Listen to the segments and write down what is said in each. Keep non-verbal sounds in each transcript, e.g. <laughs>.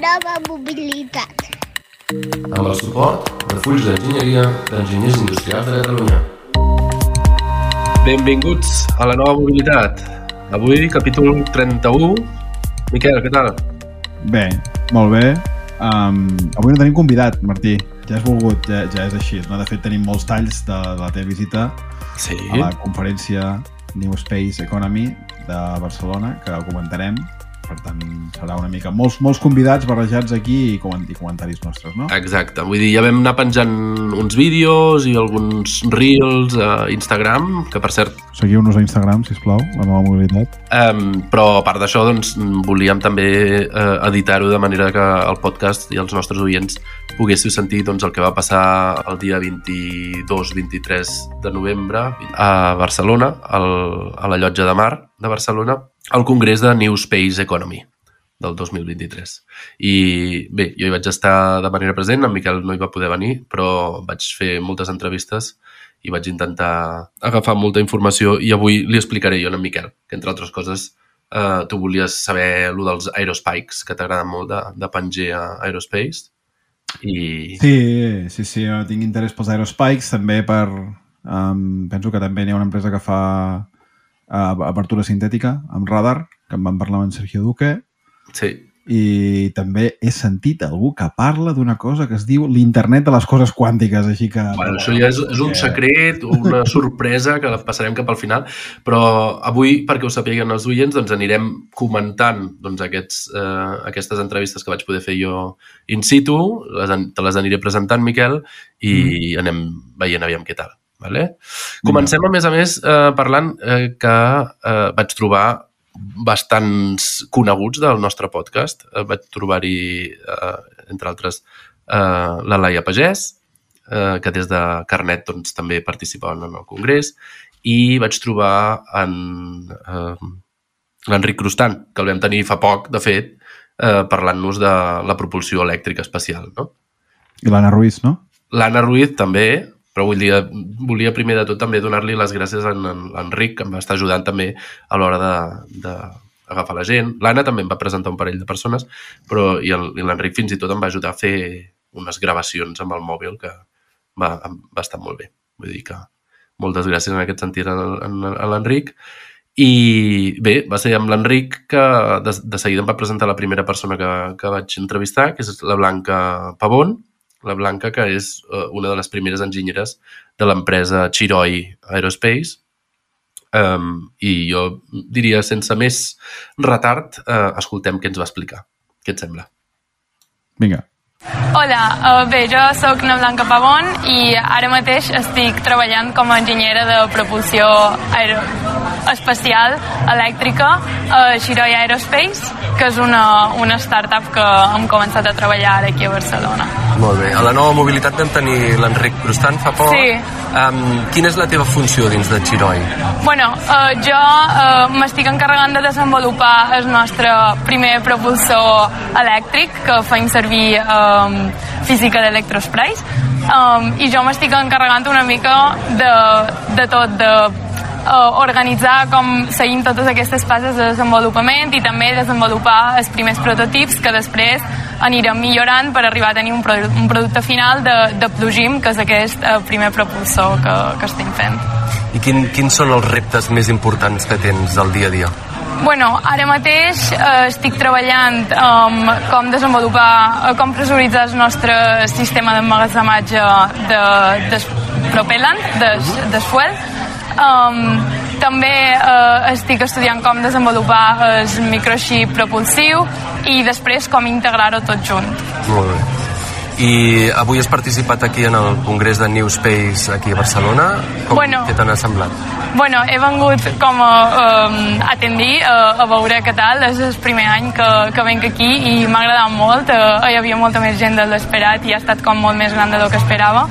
nova mobilitat. Amb el suport de Fulls d'Enginyeria d'Enginyers Industrials de Catalunya. Benvinguts a la nova mobilitat. Avui, capítol 31. Miquel, què tal? Bé, molt bé. Um, avui no tenim convidat, Martí. Ja has volgut, ja, ja és així. No? De fet, tenim molts talls de, de la teva visita Sí. a la conferència New Space Economy de Barcelona, que ho comentarem. Per tant, serà una mica... Molts, molts convidats barrejats aquí i, coment i comentaris nostres, no? Exacte. Vull dir, ja vam anar penjant uns vídeos i alguns reels a Instagram, que per cert Seguiu-nos a Instagram, si plau, la nova mobilitat. Um, però a part d'això doncs, volíem també uh, editar-ho de manera que el podcast i els nostres oients poguéssiu sentir doncs, el que va passar el dia 22-23 de novembre a Barcelona, al, a la llotja de mar de Barcelona, al Congrés de New Space Economy del 2023. I bé, jo hi vaig estar de manera present, en Miquel no hi va poder venir, però vaig fer moltes entrevistes i vaig intentar agafar molta informació i avui li explicaré jo a en Miquel, que entre altres coses eh, tu volies saber lo dels aerospikes, que t'agrada molt de, de penjar a Aerospace. I... Sí, sí, sí, jo tinc interès pels aerospikes, també per... Um, penso que també n'hi ha una empresa que fa apertura sintètica amb radar, que en vam parlar amb en Sergio Duque, sí. i també he sentit algú que parla d'una cosa que es diu l'internet de les coses quàntiques, així que... Bueno, això ja és, és un secret, una sorpresa que la passarem cap al final, però avui, perquè ho sapiguen els oients, doncs anirem comentant doncs, aquests, eh, aquestes entrevistes que vaig poder fer jo in situ, les, te les aniré presentant, Miquel, i mm. anem veient aviam què tal. Vale? Comencem, a més a més, eh, parlant eh, que eh, vaig trobar bastants coneguts del nostre podcast. Eh, vaig trobar-hi, eh, entre altres, eh, la Laia Pagès, eh, que des de Carnet doncs, també participaven en el Congrés, i vaig trobar en eh, l'Enric Crustant, que el vam tenir fa poc, de fet, eh, parlant-nos de la propulsió elèctrica espacial. No? I l'Anna Ruiz, no? L'Anna Ruiz també, però vull dir, volia primer de tot també donar-li les gràcies a en- a l'Enric, que em va estar ajudant també a l'hora de, de agafar la gent. L'Anna també em va presentar un parell de persones, però i l'Enric fins i tot em va ajudar a fer unes gravacions amb el mòbil que va, va estar molt bé. Vull dir que moltes gràcies en aquest sentit a a- a l'Enric. I bé, va ser amb l'Enric que de, de seguida em va presentar la primera persona que, que vaig entrevistar, que és la Blanca Pavón, la Blanca, que és eh, una de les primeres enginyeres de l'empresa Chiroi Aerospace. Um, I jo diria, sense més retard, uh, escoltem què ens va explicar. Què et sembla? Vinga. Hola, uh, bé, jo sóc na Blanca Pavón i ara mateix estic treballant com a enginyera de propulsió aero espacial elèctrica a Xiroi Aerospace, que és una, una startup que hem començat a treballar ara aquí a Barcelona. Molt bé. A la nova mobilitat vam tenir l'Enric Crustant fa poc. Sí. Um, quina és la teva funció dins de Xiroi? Bueno, uh, jo uh, m'estic encarregant de desenvolupar el nostre primer propulsor elèctric que feim servir um, física d'Electrosprays um, i jo m'estic encarregant una mica de, de tot, de organitzar com seguim totes aquestes fases de desenvolupament i també desenvolupar els primers prototips que després anirem millorant per arribar a tenir un, produ un producte final de, de Plugim, que és aquest uh, primer propulsor que, que estem fent. I quin, quins són els reptes més importants que tens al dia a dia? Bueno, ara mateix eh, estic treballant um, com desenvolupar, eh, com pressuritzar el nostre sistema d'emmagatzematge de, de propellant, de, de fuel. Um, també eh, estic estudiant com desenvolupar el microxip propulsiu i després com integrar-ho tot junt. Molt bé. I avui has participat aquí en el Congrés de New Space aquí a Barcelona. Com, Bueno. Què t'ha semblat? Bueno, he vengut com a, um, atendir, a, a veure què tal. És el primer any que, que venc aquí i m'ha agradat molt. Uh, hi havia molta més gent de l'esperat i ha estat com molt més gran del que esperava.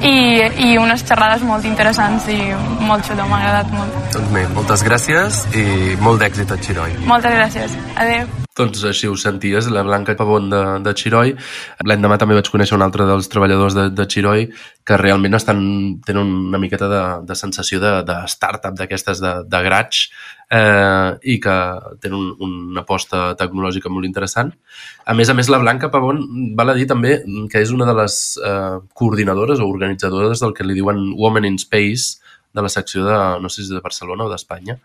I, i unes xerrades molt interessants i molt xulo, m'ha agradat molt. Doncs bé, moltes gràcies i molt d'èxit a Xiroi. Moltes gràcies. Adéu. Doncs així ho senties, la Blanca Pavón de, de Xiroi. L'endemà també vaig conèixer un altre dels treballadors de, de Xiroi que realment estan, tenen una miqueta de, de sensació de, de startup d'aquestes de, de graig eh, i que tenen un, una aposta tecnològica molt interessant. A més a més, la Blanca Pavón val a dir també que és una de les eh, coordinadores o organitzadores del que li diuen Women in Space de la secció de, no sé si de Barcelona o d'Espanya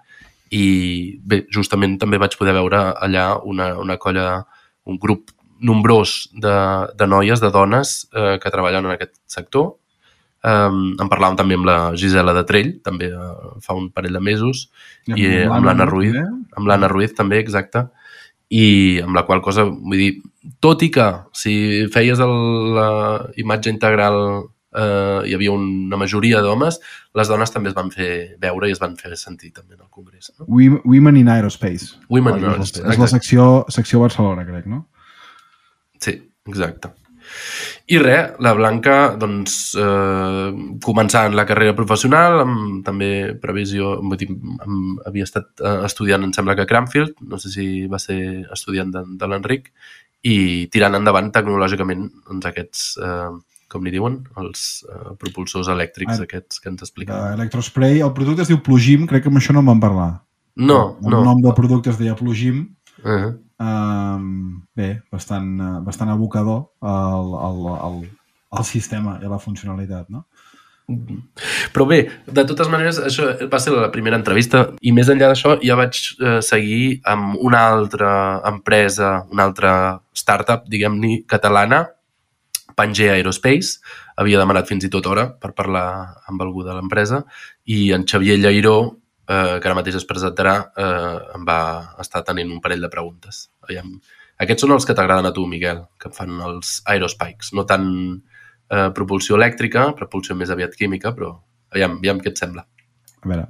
i bé, justament també vaig poder veure allà una, una colla, un grup nombrós de, de noies, de dones eh, que treballen en aquest sector. Um, en parlàvem també amb la Gisela de Trell, també uh, fa un parell de mesos, i, i amb l'Anna Ruiz, amb l'Anna Ruiz també, exacte, i amb la qual cosa, vull dir, tot i que si feies el, la imatge integral eh, hi havia una majoria d'homes, les dones també es van fer veure i es van fer sentir també en el Congrés. No? Women in Aerospace. Women in Aerospace. És la secció, secció Barcelona, crec, no? Sí, exacte. I res, la Blanca, doncs, eh, començant la carrera professional, amb també previsió, vull dir, amb, havia estat eh, estudiant, em sembla que a Cranfield, no sé si va ser estudiant de, de l'Enric, i tirant endavant tecnològicament doncs, aquests, eh, com li diuen, els uh, propulsors elèctrics ah, aquests que ens expliquen. Electrospray, el producte es diu Plugim, crec que amb això no en vam parlar. No, el no. El nom del producte es deia Plugim. Uh -huh. um, bé, bastant, bastant abocador al, al, al, al sistema i a la funcionalitat, no? Però bé, de totes maneres, això va ser la primera entrevista i més enllà d'això ja vaig eh, seguir amb una altra empresa, una altra startup, diguem-ne, catalana, Pangea Aerospace, havia demanat fins i tot hora per parlar amb algú de l'empresa i en Xavier Llairó, eh, que ara mateix es presentarà, eh, em va estar tenint un parell de preguntes. Aviam. Aquests són els que t'agraden a tu, Miquel, que fan els Aerospikes. No tant eh, propulsió elèctrica, propulsió més aviat química, però aviam, aviam què et sembla. A veure.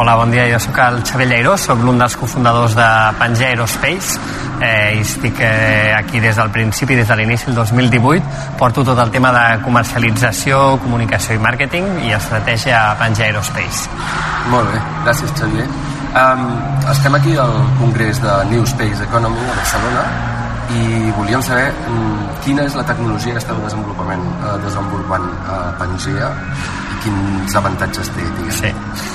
Hola, bon dia. Jo sóc el Xavier Lleiró, sóc l'un dels cofundadors de Pangea Aerospace eh, i estic eh, aquí des del principi, des de l'inici del 2018. Porto tot el tema de comercialització, comunicació i màrqueting i estratègia a Pangea Aerospace. Molt bé, gràcies Xavier. Um, estem aquí al Congrés de New Space Economy a Barcelona i volíem saber um, quina és la tecnologia que esteu desenvolupament, uh, desenvolupant a Pangea quins avantatges té, diguem. Sí.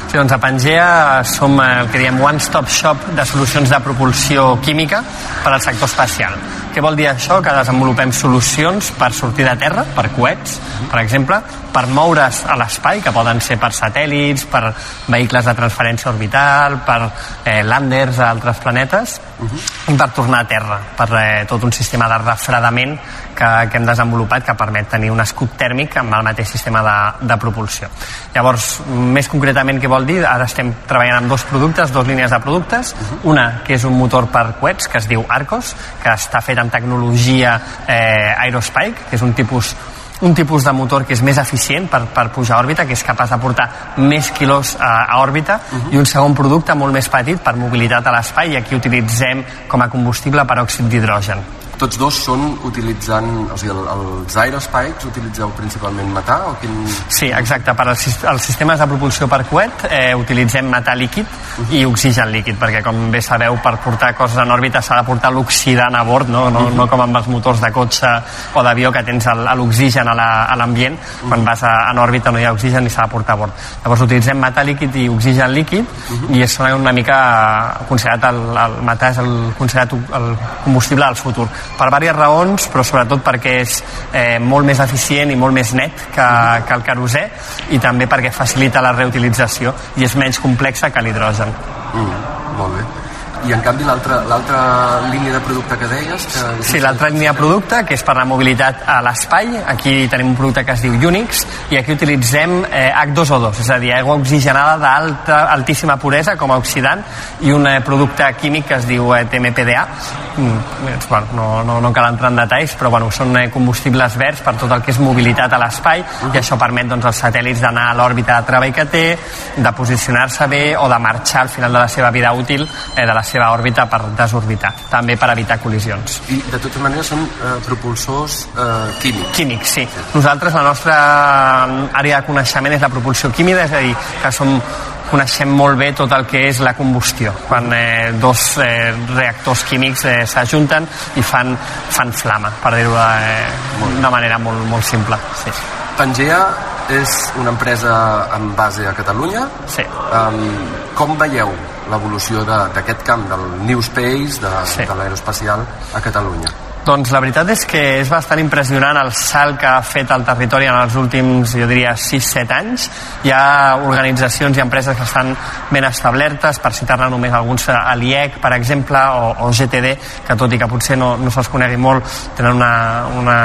sí, doncs a Pangea som el que diem one-stop shop de solucions de propulsió química per al sector espacial. Què vol dir això? Que desenvolupem solucions per sortir de terra, per coets, per exemple, per moure's a l'espai, que poden ser per satèl·lits, per vehicles de transferència orbital, per eh, landers a altres planetes, uh -huh. i per tornar a terra, per eh, tot un sistema de refredament que, que hem desenvolupat que permet tenir un escut tèrmic amb el mateix sistema de, de propulsió. Llavors, més concretament què vol dir? Ara estem treballant amb dos productes, dos línies de productes, una que és un motor per coets que es diu Arcos, que està fet amb tecnologia eh, Aerospike, que és un tipus un tipus de motor que és més eficient per, per pujar a òrbita, que és capaç de portar més quilos a, a òrbita, uh -huh. i un segon producte molt més petit per mobilitat a l'espai, i aquí utilitzem com a combustible per òxid d'hidrogen. Tots dos són utilitzant, o sigui, el, els aerospikes utilitzeu principalment metà o quin... Sí, exacte. Per als, als sistemes de propulsió per coet eh, utilitzem metà líquid uh -huh. i oxigen líquid, perquè com bé sabeu, per portar coses en òrbita s'ha de portar l'oxidant a bord, no, no, uh -huh. no com amb els motors de cotxe o d'avió que tens l'oxigen a l'ambient, uh -huh. quan vas a, en òrbita no hi ha oxigen i s'ha de portar a bord. Llavors utilitzem metà líquid i oxigen líquid uh -huh. i és una mica considerat el, el metà és el, considerat el combustible del futur per diverses raons, però sobretot perquè és eh, molt més eficient i molt més net que, que el querosè i també perquè facilita la reutilització i és menys complexa que l'hidrogen. Mm, molt bé i en canvi l'altra línia de producte que deies que... Sí, l'altra línia de producte que és per la mobilitat a l'espai aquí tenim un producte que es diu Unix i aquí utilitzem eh, H2O2 és a dir, aigua oxigenada d'alta altíssima puresa com a oxidant i un eh, producte químic que es diu eh, TMPDA mm, bueno, no, no, no cal entrar en detalls però bueno, són eh, combustibles verds per tot el que és mobilitat a l'espai uh -huh. i això permet doncs, als satèl·lits d'anar a l'òrbita de treball que té de posicionar-se bé o de marxar al final de la seva vida útil eh, de la seva seva òrbita per desorbitar, també per evitar col·lisions. I de totes maneres són eh, propulsors eh, químics. Químics, sí. Nosaltres, la nostra àrea de coneixement és la propulsió química, és a dir, que som coneixem molt bé tot el que és la combustió, quan eh, dos eh, reactors químics eh, s'ajunten i fan, fan flama, per dir-ho eh, de manera molt, molt simple. Sí. Pangea és una empresa amb base a Catalunya. Sí. Um, com veieu l'evolució de- d'aquest camp del New Space, de, Sí. de l'aeroespacial a Catalunya? Doncs la veritat és que és bastant impressionant el salt que ha fet el territori en els últims, jo diria, 6-7 anys. Hi ha organitzacions i empreses que estan ben establertes, per citar-ne només alguns, a l'IEC, per exemple, o, o GTD, que tot i que potser no, no se'ls conegui molt, tenen una, una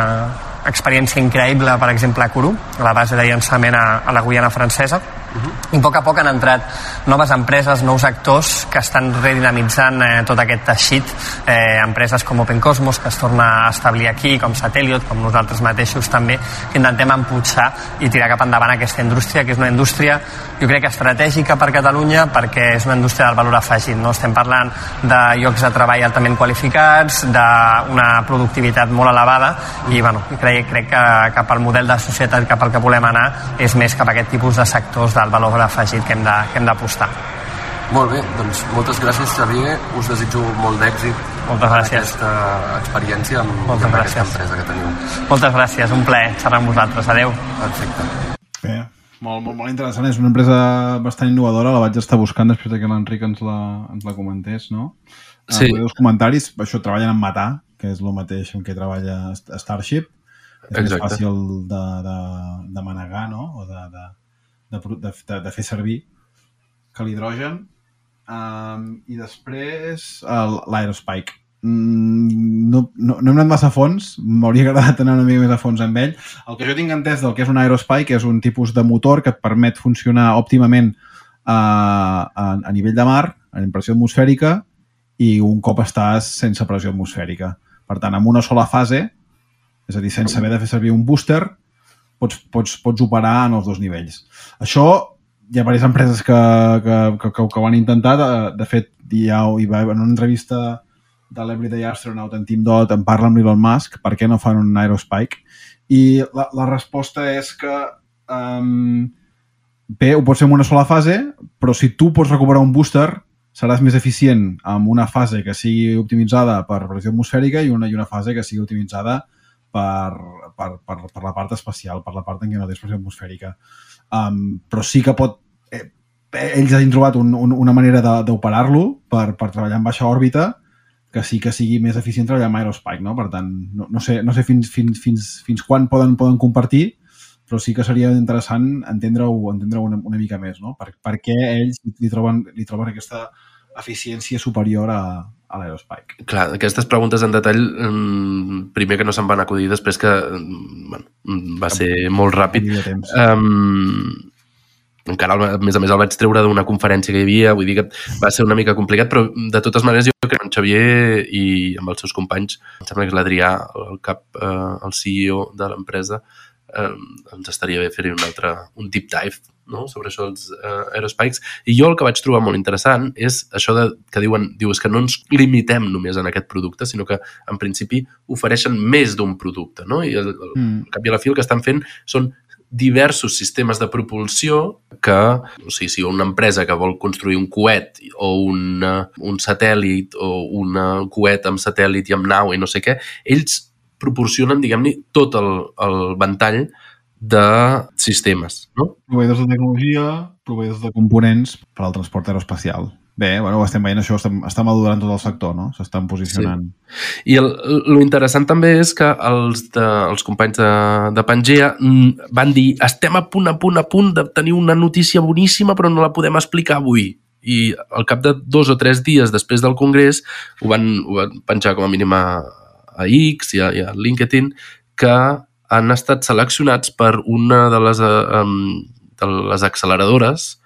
experiència increïble, per exemple, a Kourou, a la base de llançament a, a la Guyana francesa, i a poc a poc han entrat noves empreses, nous actors que estan redinamitzant eh, tot aquest teixit, eh, empreses com Open Cosmos, que es torna a establir aquí, com Satelliot, com nosaltres mateixos també, que intentem empujar i tirar cap endavant aquesta indústria, que és una indústria, jo crec que estratègica per Catalunya, perquè és una indústria del valor afegit. No? Estem parlant de llocs de treball altament qualificats, d'una productivitat molt elevada, i bueno, crec, crec que cap al model de societat cap al que volem anar és més cap a aquest tipus de sectors del valor afegit que hem de- que hem d'apostar. Molt bé, doncs moltes gràcies Xavier, us desitjo molt d'èxit Moltes en gràcies. aquesta experiència amb, Moltes amb aquesta gràcies. empresa que teniu. Moltes gràcies, un plaer xerrar amb vosaltres. Adeu. Perfecte. Bé, molt, molt, molt interessant. És una empresa bastant innovadora. La vaig estar buscant després de que l'Enric ens, la, ens la comentés, no? Sí. Uh, dos comentaris. Això, treballen en matar, que és el mateix en què treballa Starship. És Exacte. més fàcil de, de, de manegar, no? O de, de, de, de, de, de fer servir que l'hidrogen. Um, I després l'Aerospike. Mm, no, no, no hem anat massa a fons, m'hauria agradat anar una mica més a fons amb ell. El que jo tinc entès del que és un Aerospike és un tipus de motor que et permet funcionar òptimament a, a, a nivell de mar, a pressió atmosfèrica, i un cop estàs sense pressió atmosfèrica. Per tant, amb una sola fase, és a dir, sense haver de fer servir un booster, pots, pots, pots operar en els dos nivells. Això hi ha diverses empreses que, que, que, que, que ho han intentat. Eh, De fet, hi ha, hi va, en una entrevista de l'Everyday Astronaut en Team Dot en parla amb l'Elon Musk per què no fan un Aerospike i la, la resposta és que um, bé, ho pots fer en una sola fase però si tu pots recuperar un booster seràs més eficient amb una fase que sigui optimitzada per pressió atmosfèrica i una, i una fase que sigui optimitzada per, per, per, per la part espacial, per la part en què no tens pressió atmosfèrica. Um, però sí que pot... Eh, ells han trobat un, un, una manera d'operar-lo per, per treballar en baixa òrbita que sí que sigui més eficient treballar amb Aerospike, no? Per tant, no, no sé, no sé fins, fins, fins, fins quan poden, poden compartir, però sí que seria interessant entendre-ho entendre una, una mica més, no? Per, per què ells li troben, li troben aquesta eficiència superior a, a l'Aerospike. Clar, aquestes preguntes en detall, mm, primer que no se'n van acudir, després que mm, bueno, mm, va ser molt ràpid. Um, encara, a més a més, el vaig treure d'una conferència que hi havia, vull dir que va ser una mica complicat, però de totes maneres jo crec que en Xavier i amb els seus companys, em sembla que és l'Adrià, el cap, eh, el CEO de l'empresa, eh, ens estaria bé fer un altre, un deep dive no? sobre això dels eh, aerospikes. I jo el que vaig trobar molt interessant és això de, que diuen, diu, és que no ens limitem només en aquest producte, sinó que en principi ofereixen més d'un producte, no? I el, el, Mm. al cap i a la fi el que estan fent són diversos sistemes de propulsió que, o sigui, si una empresa que vol construir un coet o un, un satèl·lit o un coet amb satèl·lit i amb nau i no sé què, ells proporcionen, diguem-ne, tot el, el ventall de sistemes, no? proveïdors de tecnologia, proveïdors de components per al transport aeroespacial. Bé, bueno, ho estem veient, això està, està madurant tot el sector, no? S'estan posicionant. I el, el interessant també és que els, de, els companys de, de Pangea van dir estem a punt, a punt, a punt de tenir una notícia boníssima però no la podem explicar avui. I al cap de dos o tres dies després del congrés ho van, ho van penjar com a mínim a, a X i a, i a LinkedIn que han estat seleccionats per una de les, um, de les acceleradores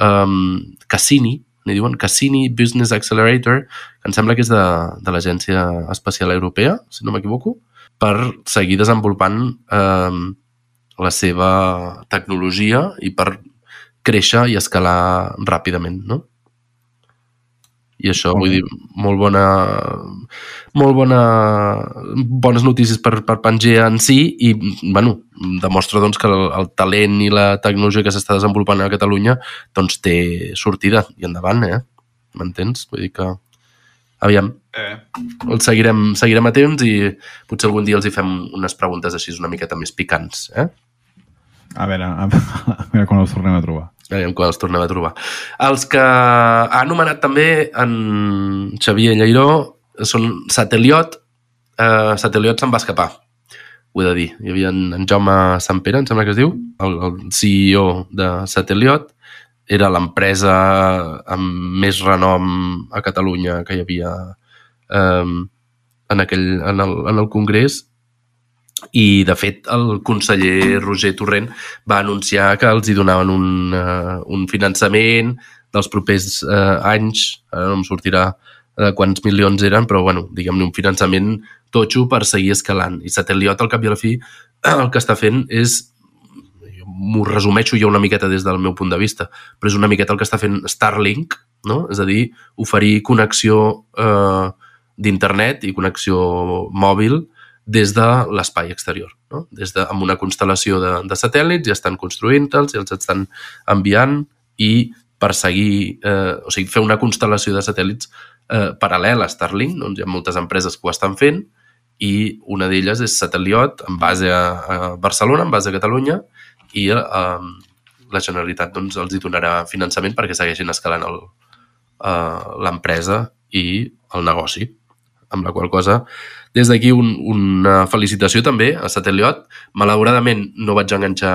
um, Cassini, n'hi diuen Cassini Business Accelerator, que em sembla que és de, de l'Agència Espacial Europea, si no m'equivoco, per seguir desenvolupant eh, la seva tecnologia i per créixer i escalar ràpidament, no? I això, Molt vull dir, molt bona molt bona, bones notícies per, per Pangea en si i, bueno, demostra doncs, que el, el talent i la tecnologia que s'està desenvolupant a Catalunya doncs té sortida i endavant, eh? M'entens? Vull dir que, aviam, Eh. el seguirem, seguirem a temps i potser algun dia els hi fem unes preguntes així una miqueta més picants, eh? A veure, a, a veure quan els tornem a trobar. Aviam quan els tornem a trobar. Els que ha anomenat també en Xavier Lleiró són Sateliot. Uh, Sateliot se'n va escapar, ho he de dir. Hi havia en, en Jaume Sampere, em sembla que es diu, el, el CEO de Sateliot. Era l'empresa amb més renom a Catalunya que hi havia um, en, aquell, en, el, en el Congrés i de fet el conseller Roger Torrent va anunciar que els hi donaven un, uh, un finançament dels propers uh, anys, ara no em sortirà de quants milions eren, però bueno, diguem-ne un finançament totxo per seguir escalant. I Sateliot, al cap i a la fi, <clears throat> el que està fent és m'ho resumeixo jo una miqueta des del meu punt de vista, però és una miqueta el que està fent Starlink, no? és a dir, oferir connexió eh, d'internet i connexió mòbil des de l'espai exterior. No? Des de, amb una constel·lació de, de satèl·lits, ja estan construint-los i els estan enviant i per seguir, eh, o sigui, fer una constel·lació de satèl·lits eh, paral·lel a Starlink, doncs hi ha moltes empreses que ho estan fent i una d'elles és Sateliot, en base a, a Barcelona, en base a Catalunya, i eh, la Generalitat doncs, els hi donarà finançament perquè segueixin escalant eh, l'empresa i el negoci. Amb la qual cosa, des d'aquí un, una felicitació també a Sateliot. Malauradament no vaig enganxar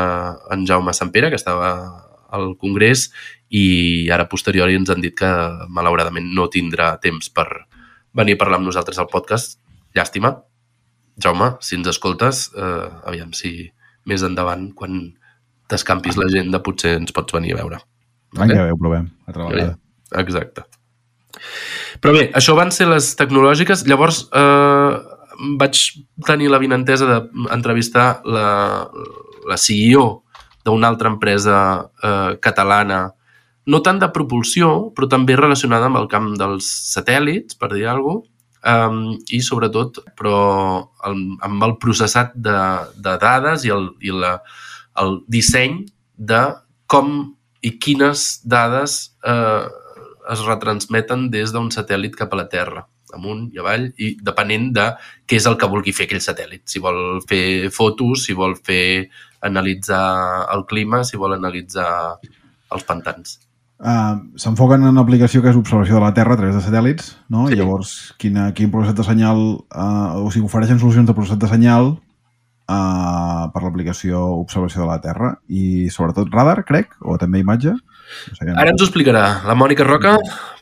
en Jaume Sampere, que estava al Congrés, i ara posteriori ens han dit que malauradament no tindrà temps per venir a parlar amb nosaltres al podcast. Llàstima. Jaume, si ens escoltes, eh, aviam si més endavant, quan t'escampis l'agenda, potser ens pots venir a veure. L'any que ve ho provem, altra vegada. Exacte. Però bé, això van ser les tecnològiques. Llavors, eh, vaig tenir la vinentesa d'entrevistar la, la CEO d'una altra empresa eh, catalana, no tant de propulsió, però també relacionada amb el camp dels satèl·lits, per dir alguna cosa, um, i sobretot però el, amb el processat de, de dades i, el, i la, el disseny de com i quines dades eh, es retransmeten des d'un satèl·lit cap a la Terra, amunt i avall, i depenent de què és el que vulgui fer aquell satèl·lit. Si vol fer fotos, si vol fer analitzar el clima, si vol analitzar els pantans. Uh, S'enfoquen en una aplicació que és observació de la Terra a través de satèl·lits, no? Sí. I llavors, quina, quin procesat de senyal... Uh, o sigui, ofereixen solucions de processat de senyal uh, per l'aplicació observació de la Terra i sobretot radar, crec, o també imatge. Què. Ara ens ho explicarà la Mònica Roca,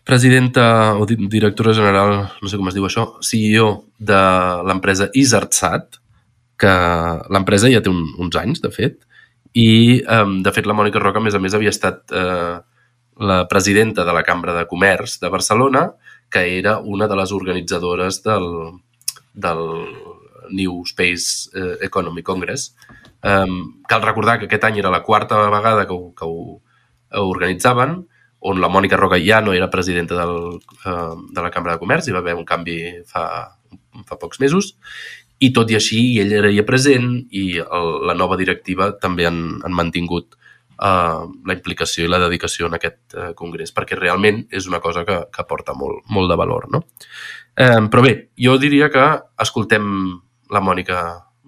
presidenta o di- directora general, no sé com es diu això, CEO de l'empresa Isartsat, que l'empresa ja té un, uns anys, de fet, i, um, de fet, la Mònica Roca, a més a més, havia estat eh, la presidenta de la Cambra de Comerç de Barcelona, que era una de les organitzadores del, del New Space eh, Economy Congress. Um, cal recordar que aquest any era la quarta vegada que ho, que ho organitzaven, on la Mònica Roca ja no era presidenta del, eh, de la Cambra de Comerç, hi va haver un canvi fa, fa pocs mesos, i tot i així ell era ja present i el, la nova directiva també han, han mantingut uh, la implicació i la dedicació en aquest uh, congrés, perquè realment és una cosa que, que aporta molt, molt de valor. No? Eh, però bé, jo diria que escoltem la Mònica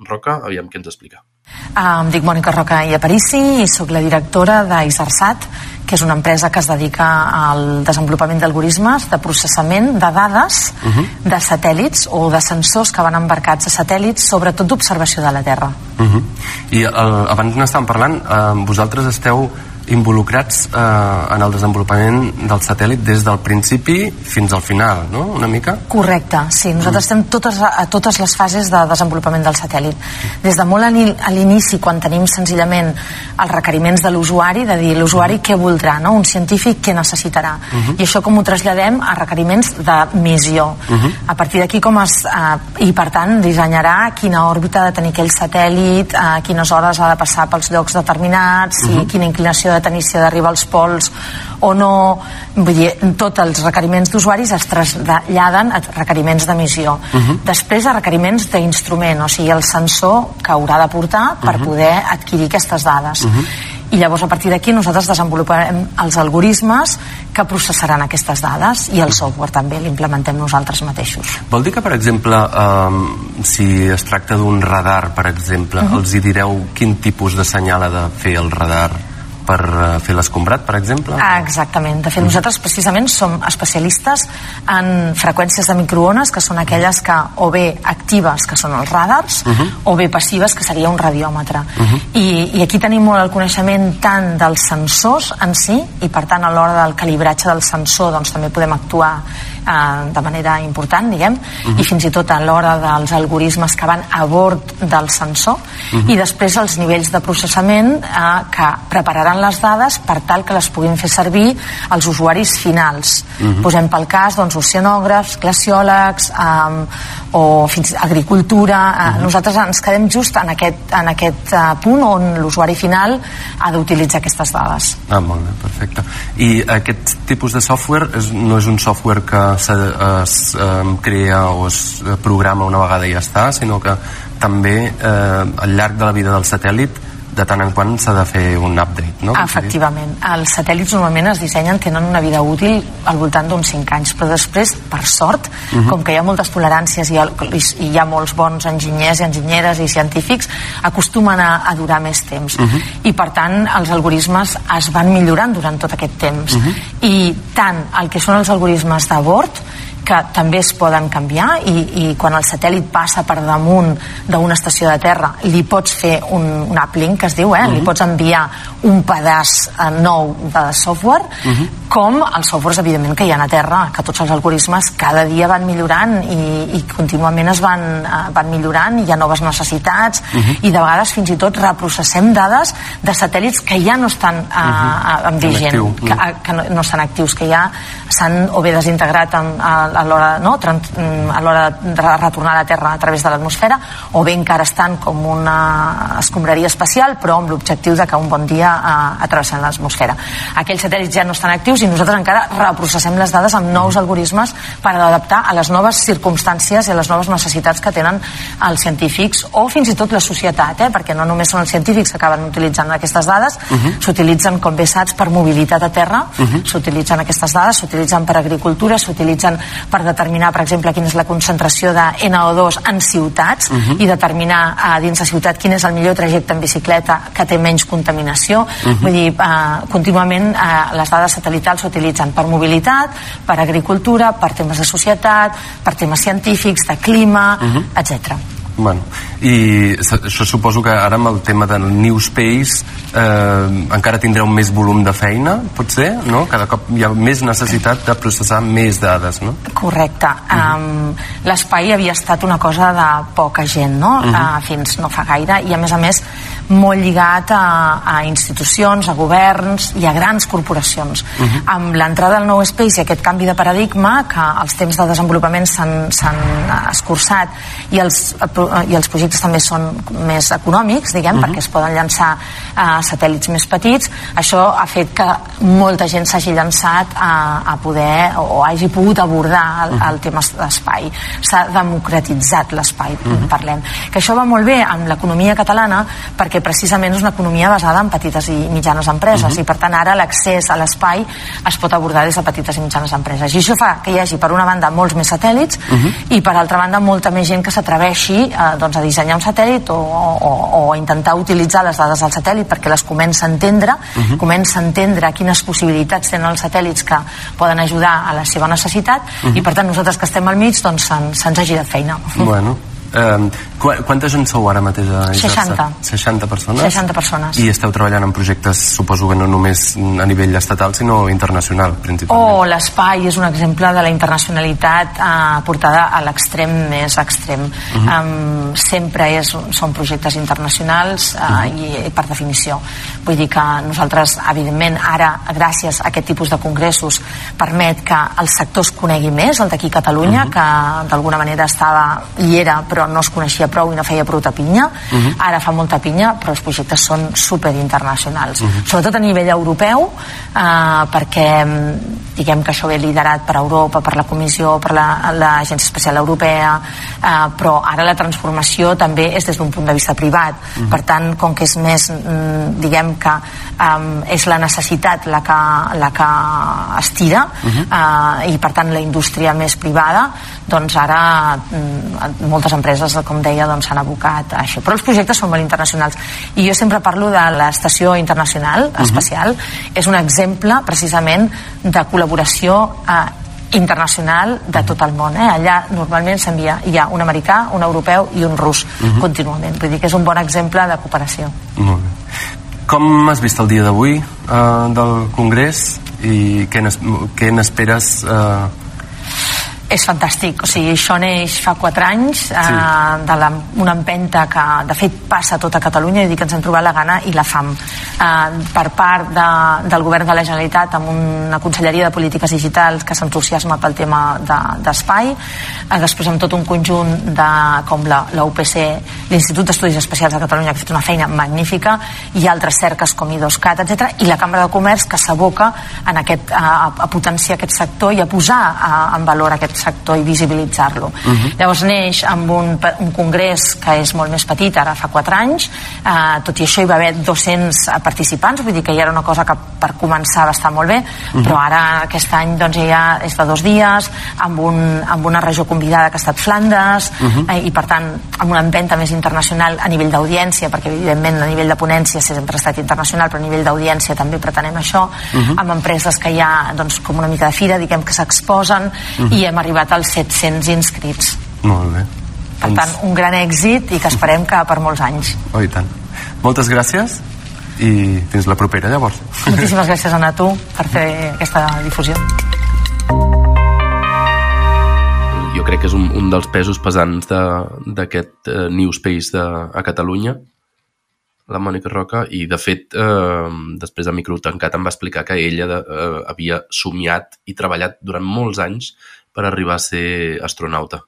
Roca, aviam què ens explica. Em dic Mònica Roca i Aparici i sóc la directora d'Isarsat, que és una empresa que es dedica al desenvolupament d'algoritmes de processament de dades uh -huh. de satèl·lits o de sensors que van embarcats a satèl·lits, sobretot d'observació de la Terra. Uh -huh. I el, abans n'estàvem parlant, eh, vosaltres esteu involucrats eh, en el desenvolupament del satèl·lit des del principi fins al final, no? Una mica? Correcte, sí. Nosaltres estem totes, a totes les fases de desenvolupament del satèl·lit. Des de molt a l'ini- a l'inici, quan tenim senzillament els requeriments de l'usuari, de dir l'usuari què voldrà, no? un científic què necessitarà. I això com ho traslladem a requeriments de missió. A partir d'aquí, com es... Eh, I per tant, dissenyarà quina òrbita ha de tenir aquell satèl·lit, a quines hores ha de passar pels llocs determinats, i quina inclinació ha de tenir si ha d'arribar als pols o no vull dir, tots els requeriments d'usuaris es traslladen a requeriments d'emissió. Després a requeriments d'instrument o sigui el sensor que haurà de portar per poder adquirir aquestes dades. I llavors a partir d'aquí nosaltres desenvoluparem els algoritmes que processaran aquestes dades i el software també l'implementem nosaltres mateixos. Vol dir que, per exemple, um, si es tracta d'un radar, per exemple, els hi direu quin tipus de senyal ha de fer el radar per uh, fer l'escombrat, per exemple? Ah, exactament. De fet, nosaltres precisament som especialistes en freqüències de microones, que són aquelles que o bé actives, que són els radars, o bé passives, que seria un radiòmetre. I, I aquí tenim molt el coneixement tant dels sensors en si, i per tant a l'hora del calibratge del sensor doncs, també podem actuar eh, de manera important, diguem, i fins i tot a l'hora dels algoritmes que van a bord del sensor, i després els nivells de processament eh, que prepararan les dades per tal que les puguin fer servir els usuaris finals. Posem pel cas doncs, oceanògrafs, glaciòlegs, eh, o fins agricultura. Eh, Nosaltres ens quedem just en aquest, en aquest eh, punt on l'usuari final ha d'utilitzar aquestes dades. Ah, molt bé, perfecte. I aquest tipus de software és, no és un software que es eh, crea o es programa una vegada i ja està, sinó que també eh, al llarg de la vida del satèl·lit de tant en quant s'ha de fer un update, no? Efectivament. Els satèl·lits normalment es dissenyen, tenen una vida útil al voltant d'uns 5 anys, però després, per sort, com que hi ha moltes toleràncies i hi i hi ha molts bons enginyers i enginyeres i científics, acostumen a, a durar més temps. I, per tant, els algoritmes es van millorant durant tot aquest temps. I tant el que són els algoritmes de bord que també es poden canviar i, i quan el satèl·lit passa per damunt d'una estació de terra li pots fer un, un uplink que es diu, eh? li pots enviar un pedaç eh, nou de software com els softwares evidentment que hi ha a terra que tots els algoritmes cada dia van millorant i, i contínuament es van, eh, van millorant i hi ha noves necessitats i de vegades fins i tot reprocessem dades de satèl·lits que ja no estan uh en vigent actiu. que, a- que no, no estan actius que ja s'han o bé desintegrat en, a, a l'hora no? Mm, a l'hora de retornar a la Terra a través de l'atmosfera o bé encara estan com una escombraria espacial però amb l'objectiu de que un bon dia eh, atravessin l'atmosfera aquells satèl·lits ja no estan actius i nosaltres encara reprocessem les dades amb nous algoritmes per adaptar a les noves circumstàncies i a les noves necessitats que tenen els científics o fins i tot la societat, eh? perquè no només són els científics que acaben utilitzant aquestes dades, s'utilitzen, com bé saps, per mobilitat a terra, s'utilitzen aquestes dades, s'utilitzen per agricultura, s'utilitzen per determinar, per exemple, quina és la concentració de NO2 en ciutats i determinar eh, dins la ciutat quin és el millor trajecte en bicicleta que té menys contaminació. Vull dir, eh, contínuament eh, les dades satèl·litals s'utilitzen per mobilitat, per agricultura, per temes de societat, per temes científics, de clima, etc. Bueno, i això suposo que ara amb el tema del New Space eh, encara tindreu més volum de feina, pot ser? No? Cada cop hi ha més necessitat de processar més dades, no? Correcte. Um, L'espai havia estat una cosa de poca gent, no? uh, fins no fa gaire, i a més a més molt lligat a, a institucions, a governs i a grans corporacions. Amb l'entrada del nou space i aquest canvi de paradigma, que els temps de desenvolupament s'han s'han escurçat i els, i els projectes també són més econòmics, diguem, perquè es poden llançar a satèl·lits més petits, això ha fet que molta gent s'hagi llançat a, a poder o hagi pogut abordar el, el tema d'espai. S'ha democratitzat l'espai, parlem. Que això va molt bé amb l'economia catalana perquè precisament és una economia basada en petites i mitjanes empreses i per tant ara l'accés a l'espai es pot abordar des de petites i mitjanes empreses. I això fa que hi hagi per una banda molts més satèl·lits i per altra banda molta més gent que s'atreveixi eh, doncs, a dissenyar un satèl·lit o, o, o intentar utilitzar les dades del satèl·lit perquè les comença a entendre, comença a entendre quines possibilitats tenen els satèl·lits que poden ajudar a la seva necessitat i per tant nosaltres que estem al mig doncs se'n- se'ns ha girat feina. Bueno, eh, qu quanta gent sou ara mateix a Igersat? 60. 60 persones? 60 persones. I esteu treballant en projectes, suposo que no només a nivell estatal, sinó internacional, principalment. O l'espai és un exemple de la internacionalitat eh, portada a l'extrem més extrem. um, sempre és, són projectes internacionals uh, i, i per definició. Vull dir que nosaltres, evidentment, ara, gràcies a aquest tipus de congressos, permet que el sector es conegui més, el d'aquí a Catalunya, que d'alguna manera estava, hi era, però però no es coneixia prou i no feia prou pinya. Uh -huh. Ara fa molta pinya, però els projectes són super internacionals. Uh -huh. Sobretot a nivell europeu, eh, perquè diguem que això ve liderat per Europa, per la Comissió, per l'Agència la, Espacial Europea, eh, però ara la transformació també és des d'un punt de vista privat. Uh -huh. Per tant, com que és més, mm, diguem que um, és la necessitat la que, la que estira uh -huh. uh, i per tant la indústria més privada doncs ara mm, moltes empreses, com deia, doncs, s'han doncs, abocat a això. Però els projectes són molt internacionals. I jo sempre parlo de l'Estació Internacional uh -huh. Espacial. És un exemple, precisament, de col·laboració eh, internacional de tot el món. Eh? Allà normalment s'envia, hi ha un americà, un europeu i un rus uh -huh. contínuament. Vull dir que és un bon exemple de cooperació. Molt bé. Com has vist el dia d'avui eh, del Congrés? I què n'esperes eh, és fantàstic, o sigui, això neix fa 4 anys eh, sí. de la, una empenta que de fet passa a tota Catalunya i dir que ens hem trobat la gana i la fam eh, per part de, del govern de la Generalitat amb una conselleria de polítiques digitals que s'entusiasma pel tema d'espai de, eh, després amb tot un conjunt de, com la, la UPC l'Institut d'Estudis Especials de Catalunya que ha fet una feina magnífica i altres cerques com I2CAT, etc i la Cambra de Comerç que s'aboca en aquest, a, a potenciar aquest sector i a posar a, en valor aquest sector i visibilitzar-lo. Uh mhm. -huh. Llavors neix amb un, un congrés que és molt més petit, ara fa 4 anys, eh, tot i això hi va haver 200 participants, vull dir que ja era una cosa que per començar va estar molt bé, uh mhm. -huh. però ara aquest any doncs, ja és de dos dies, amb, un, amb una regió convidada que ha estat Flandes, uh mhm. -huh. eh, i per tant amb una empenta més internacional a nivell d'audiència, perquè evidentment a nivell de ponència sempre ha estat internacional, però a nivell d'audiència també pretenem això, uh -huh. amb empreses que hi ha doncs, com una mica de fira, diguem que s'exposen, uh -huh. i hem arribat arribat als 700 inscrits. Molt bé. Per doncs... tant, un gran èxit i que esperem que per molts anys. Oh, i tant. Moltes gràcies i fins la propera, llavors. Moltíssimes <laughs> gràcies, a tu, per fer aquesta difusió. Jo crec que és un, un dels pesos pesants d'aquest uh, New Space de, a Catalunya, la Mònica Roca, i de fet, eh, després de micro tancat em va explicar que ella de, eh, havia somiat i treballat durant molts anys per arribar a ser astronauta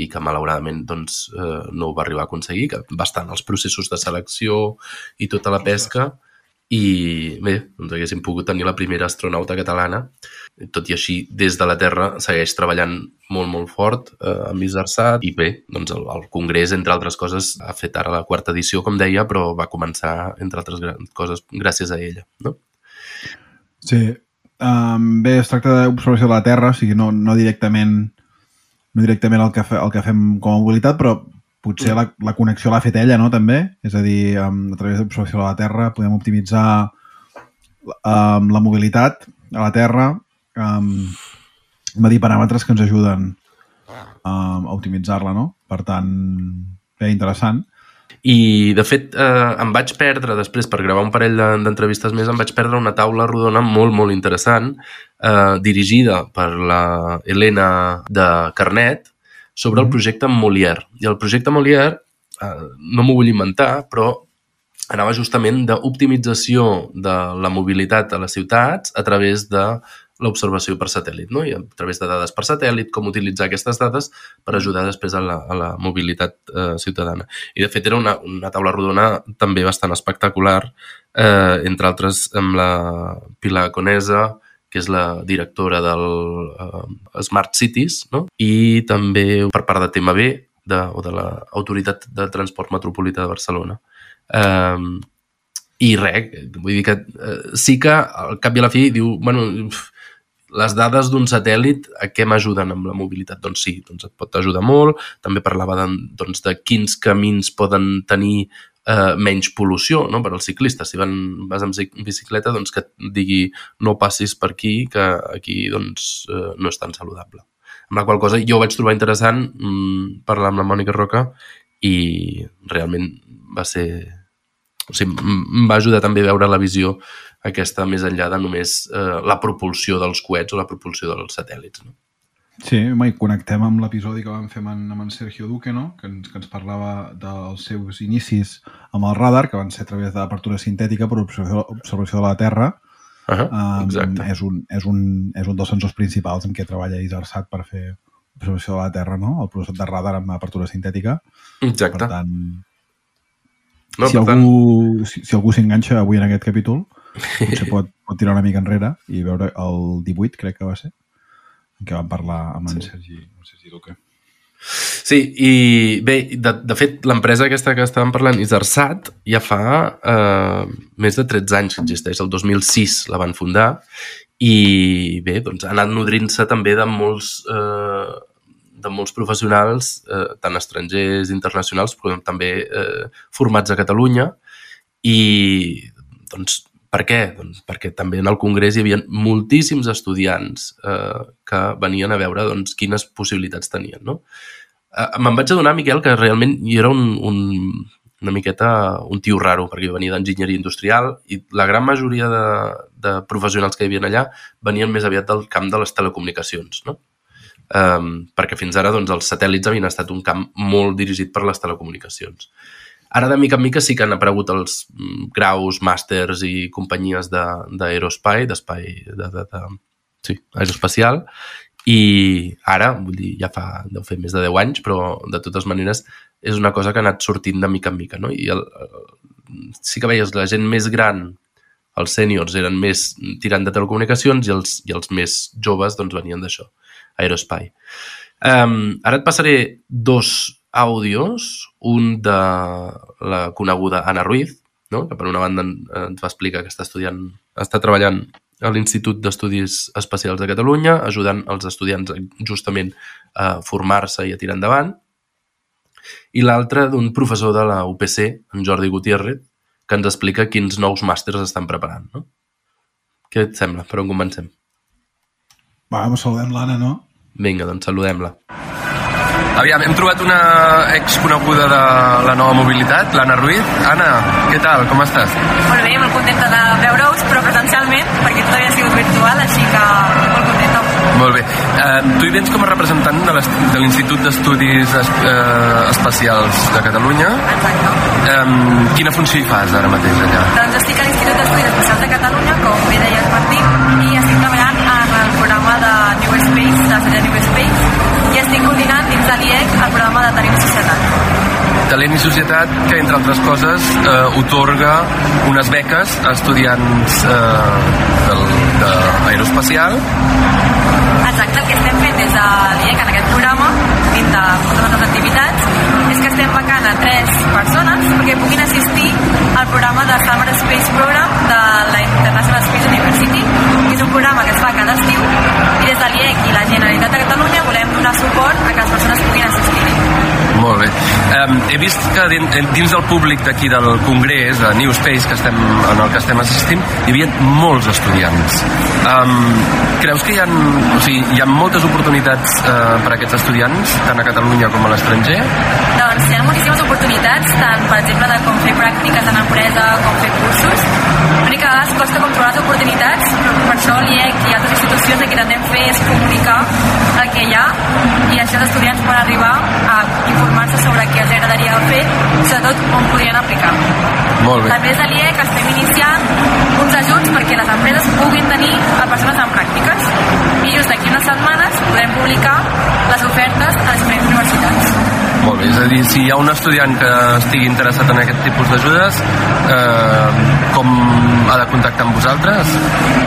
i que malauradament doncs, eh, no ho va arribar a aconseguir, que va estar en els processos de selecció i tota la pesca i bé, doncs haguéssim pogut tenir la primera astronauta catalana. Tot i així, des de la Terra segueix treballant molt, molt fort eh, amb ISARSAT i bé, doncs el, el Congrés, entre altres coses, ha fet ara la quarta edició, com deia, però va començar, entre altres coses, gràcies a ella. No? Sí, Um, bé, es tracta d'observació de la Terra, o sigui, no, no directament no directament el que, fe, el que fem com a mobilitat, però potser la, la connexió l'ha fet ella, no?, també. És a dir, um, a través d'observació de la Terra podem optimitzar um, la mobilitat a la Terra, um, medir paràmetres que ens ajuden um, a optimitzar-la, no? Per tant, bé, interessant. I, de fet, eh, em vaig perdre, després, per gravar un parell d'entrevistes més, em vaig perdre una taula rodona molt, molt interessant, eh, dirigida per la Helena de Carnet, sobre el mm-hmm. projecte Molière. I el projecte Molière, eh, no m'ho vull inventar, però anava justament d'optimització de la mobilitat a les ciutats a través de l'observació per satèl·lit, no? i a través de dades per satèl·lit, com utilitzar aquestes dades per ajudar després a la, a la mobilitat eh, ciutadana. I, de fet, era una, una taula rodona també bastant espectacular, eh, entre altres amb la Pilar Conesa, que és la directora del eh, Smart Cities, no? i també per part de TMB, de, o de l'Autoritat de Transport Metropolità de Barcelona. Eh, i res, vull dir que eh, sí que al cap i a la fi diu, bueno, les dades d'un satèl·lit a què m'ajuden amb la mobilitat? Doncs sí, doncs et pot ajudar molt. També parlava de, doncs, de quins camins poden tenir eh, menys pol·lució no? per als ciclistes. Si van, vas amb bicicleta, doncs que et digui no passis per aquí, que aquí doncs, eh, no és tan saludable. Amb la qual cosa jo vaig trobar interessant mmm, parlar amb la Mònica Roca i realment va ser... O sigui, em va ajudar també a veure la visió aquesta més enllà de només eh, la propulsió dels coets o la propulsió dels satèl·lits. No? Sí, mai connectem amb l'episodi que vam fer amb, amb en Sergio Duque, no? que, ens, que ens parlava dels seus inicis amb el radar, que van ser a través d'apertura sintètica per observació, observació de la Terra. Uh -huh, exacte. Um, és, un, és, un, és un dels sensors principals en què treballa ISARSAT per fer observació de la Terra, no? El processat de radar amb apertura sintètica. Exacte. Per tant, no, si, per tant, algú, si, si algú s'enganxa avui en aquest capítol, potser <laughs> pot, pot tirar una mica enrere i veure el 18, crec que va ser, en què vam parlar amb en Sí. Sergi, amb Sergi Duque. Sí, i bé, de, de fet, l'empresa aquesta que estàvem parlant, Isersat, ja fa eh, més de 13 anys que existeix. El 2006 la van fundar i bé, doncs ha anat nodrint-se també de molts, eh, de molts professionals, eh, tant estrangers, internacionals, però també eh, formats a Catalunya i doncs per què? Doncs perquè també en el Congrés hi havia moltíssims estudiants eh, que venien a veure doncs, quines possibilitats tenien. No? Eh, me'n vaig adonar, Miquel, que realment jo era un, un, una miqueta un tio raro, perquè jo venia d'enginyeria industrial i la gran majoria de, de professionals que hi havia allà venien més aviat del camp de les telecomunicacions, no? Um, perquè fins ara doncs, els satèl·lits havien estat un camp molt dirigit per les telecomunicacions. Ara, de mica en mica, sí que han aparegut els mm, graus, màsters i companyies de- d'aerospai, d'espai de, de, de, sí, aeroespacial, i ara, vull dir, ja fa, deu fer més de 10 anys, però de totes maneres és una cosa que ha anat sortint de mica en mica, no? I el, el, sí que veies la gent més gran, els sèniors eren més tirant de telecomunicacions i els, i els més joves doncs venien d'això, aerospai. Um, ara et passaré dos àudios, un de la coneguda Anna Ruiz, no? que per una banda en- ens va explicar que està estudiant, està treballant a l'Institut d'Estudis Especials de Catalunya, ajudant els estudiants justament a formar-se i a tirar endavant, i l'altre d'un professor de la UPC, en Jordi Gutiérrez, que ens explica quins nous màsters estan preparant. No? Què et sembla? Per on comencem? Va, saludem l'Anna, no? Vinga, doncs saludem-la. Aviam, hem trobat una exconeguda de la nova mobilitat, l'Anna Ruiz. Anna, què tal? Com estàs? Molt bé, molt contenta de veure-us, però presencialment, perquè tot havia sigut virtual, així que molt contenta. Molt bé. Eh, tu hi vens com a representant de l'Institut d'Estudis es, eh, Especials de Catalunya. Exacte. Eh, quina funció hi fas ara mateix allà? Doncs estic a l'Institut d'Estudis programa de i Societat. Talent i Societat, que entre altres coses eh, otorga unes beques a estudiants eh, del, de aeroespacial Exacte, el que estem fent des de l'IEC en aquest programa, dins de moltes altres activitats, és que estem becant a tres persones perquè puguin assistir al programa de Summer Space Program de la International Space University, un programa que es fa cada estiu, i des de l'IEC i la Generalitat de Catalunya volem donar suport a que les persones puguin assistir-hi. Molt bé. Um, he vist que din- dins del públic d'aquí del Congrés, de New Space, que estem, en el que estem assistint, hi havia molts estudiants. Um, creus que hi ha, o sigui, hi ha moltes oportunitats uh, per a aquests estudiants, tant a Catalunya com a l'estranger? Doncs hi ha moltíssimes oportunitats, tant per exemple de com fer pràctiques en empresa, com fer cursos. L'únic que a vegades costa com trobar les oportunitats, això l'IEC i altres institucions el que intentem fer és comunicar el que hi ha i així els estudiants poden arribar a informar-se sobre què els agradaria fer, sobretot on podrien aplicar. Molt bé. També des de l'IEC estem iniciant uns ajuts perquè les empreses puguin tenir a persones en pràctiques i just d'aquí unes setmanes podrem publicar les ofertes a les. Molt bé, és a dir, si hi ha un estudiant que estigui interessat en aquest tipus d'ajudes, eh, com ha de contactar amb vosaltres?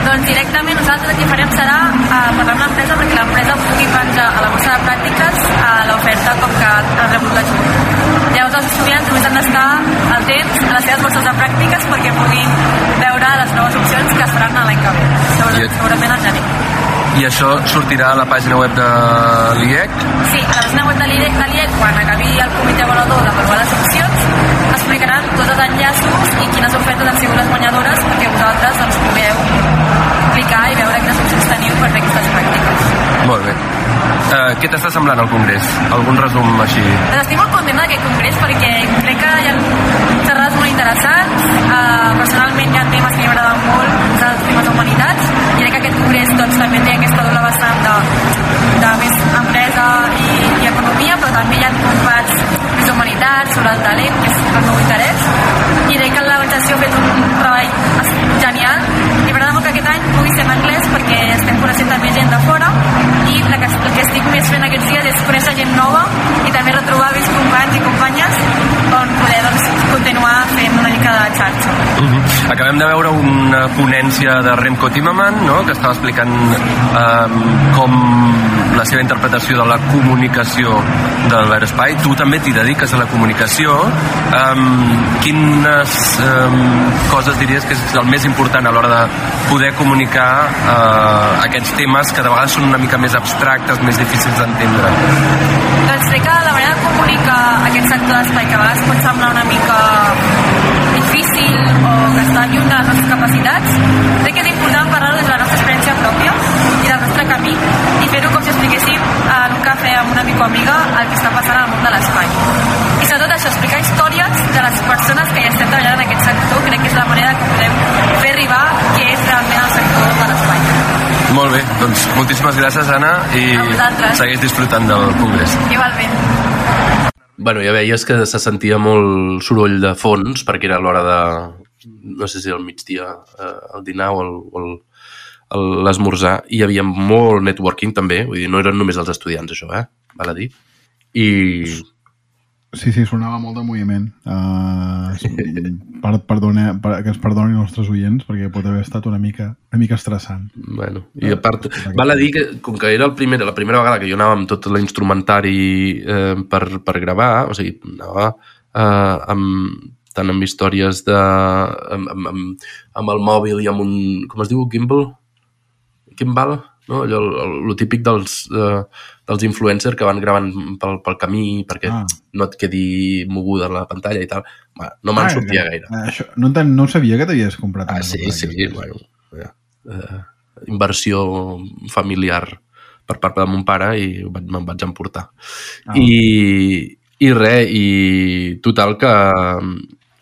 Doncs directament nosaltres el que farem serà eh, parlar amb l'empresa perquè l'empresa pugui penjar a la borsa de pràctiques a l'oferta com que han rebut l'ajut. Llavors els estudiants només han d'estar al temps a les seves borses de pràctiques perquè puguin veure les noves opcions que es faran a l'any que ve, Segur- I- segurament al gener. I això sortirà a la pàgina web de l'IEC? Sí, a la pàgina web de l'IEC, de l'IEC, quan acabi el comitè avaluador d'avaluar les opcions, explicaran tots els enllaços i quines ofertes han sigut les guanyadores perquè vosaltres doncs, pugueu clicar i veure quines opcions teniu per fer aquestes pràctiques. Molt bé. Eh, què t'està semblant el Congrés? Algun resum així? Doncs estic molt contenta d'aquest congrés perquè crec que hi ha xerrades molt interessants. Uh, personalment hi ha temes que m'agraden molt, primes Humanitats i crec que aquest congrés doncs, també té aquesta doble vessant de, de més empresa i, i economia però també hi ha combats més humanitats, sobre el talent, que és el meu interès. I crec que l'organització ha fet un treball genial. I m'agrada molt que aquest any pugui ser en anglès perquè estem coneixent també gent de fora i el que, el que estic més fent aquests dies és conèixer gent nova i també retrobar vells companys i companyes on poder continuar fent una mica de xarxa. Uh -huh. Acabem de veure una ponència de Remco Timmerman, no?, que estava explicant eh, com la seva interpretació de la comunicació de l'espai. Tu també t'hi dediques a la comunicació. Um, quines um, coses diries que és el més important a l'hora de poder comunicar uh, aquests temes que de vegades són una mica més abstractes, més difícils d'entendre? Doncs crec que comunicar aquest sector d'espai que a vegades pot semblar una mica difícil o que està lluny de les nostres capacitats, crec que és important parlar des de la nostra experiència pròpia i del nostre camí i fer-ho com si expliquéssim en un cafè amb un amic o amiga el que està passant al món de l'espai. I sobretot això, explicar històries de les persones que ja estem treballant en aquest sector, crec que és la manera que podem fer arribar què és realment el sector de l'espai. Molt bé, doncs moltíssimes gràcies, Anna, i segueix disfrutant del congrés. Igualment. Bueno, ja veies que se sentia molt soroll de fons, perquè era l'hora de, no sé si al migdia, eh, el dinar o el- o el- el- l'esmorzar, i hi havia molt networking també, vull dir, no eren només els estudiants, això, eh? Val a dir. I Sí, sí, sonava molt de moviment. Uh, per, perdone, per, que es perdonin els nostres oients, perquè pot haver estat una mica, una mica estressant. Bueno, i a part, val a dir que com que era el primer, la primera vegada que jo anava amb tot l'instrumentari eh, per, per gravar, o sigui, anava eh, amb, tant amb històries de... amb, amb, amb, amb el mòbil i amb un... com es diu? Gimbal? Gimbal? No? Allò, el, el, el típic dels, eh, dels influencers que van gravant pel, pel camí perquè Ah. no et quedi moguda la pantalla i tal. Va, no me'n Ah, sortia eh, gaire. eh, Això, no, no sabia que t'havies comprat. Ah, sí, cosa sí, d'aquestes. bueno, ja. eh, inversió familiar per part de mon pare i me'n vaig emportar. Ah. I, I res, i total que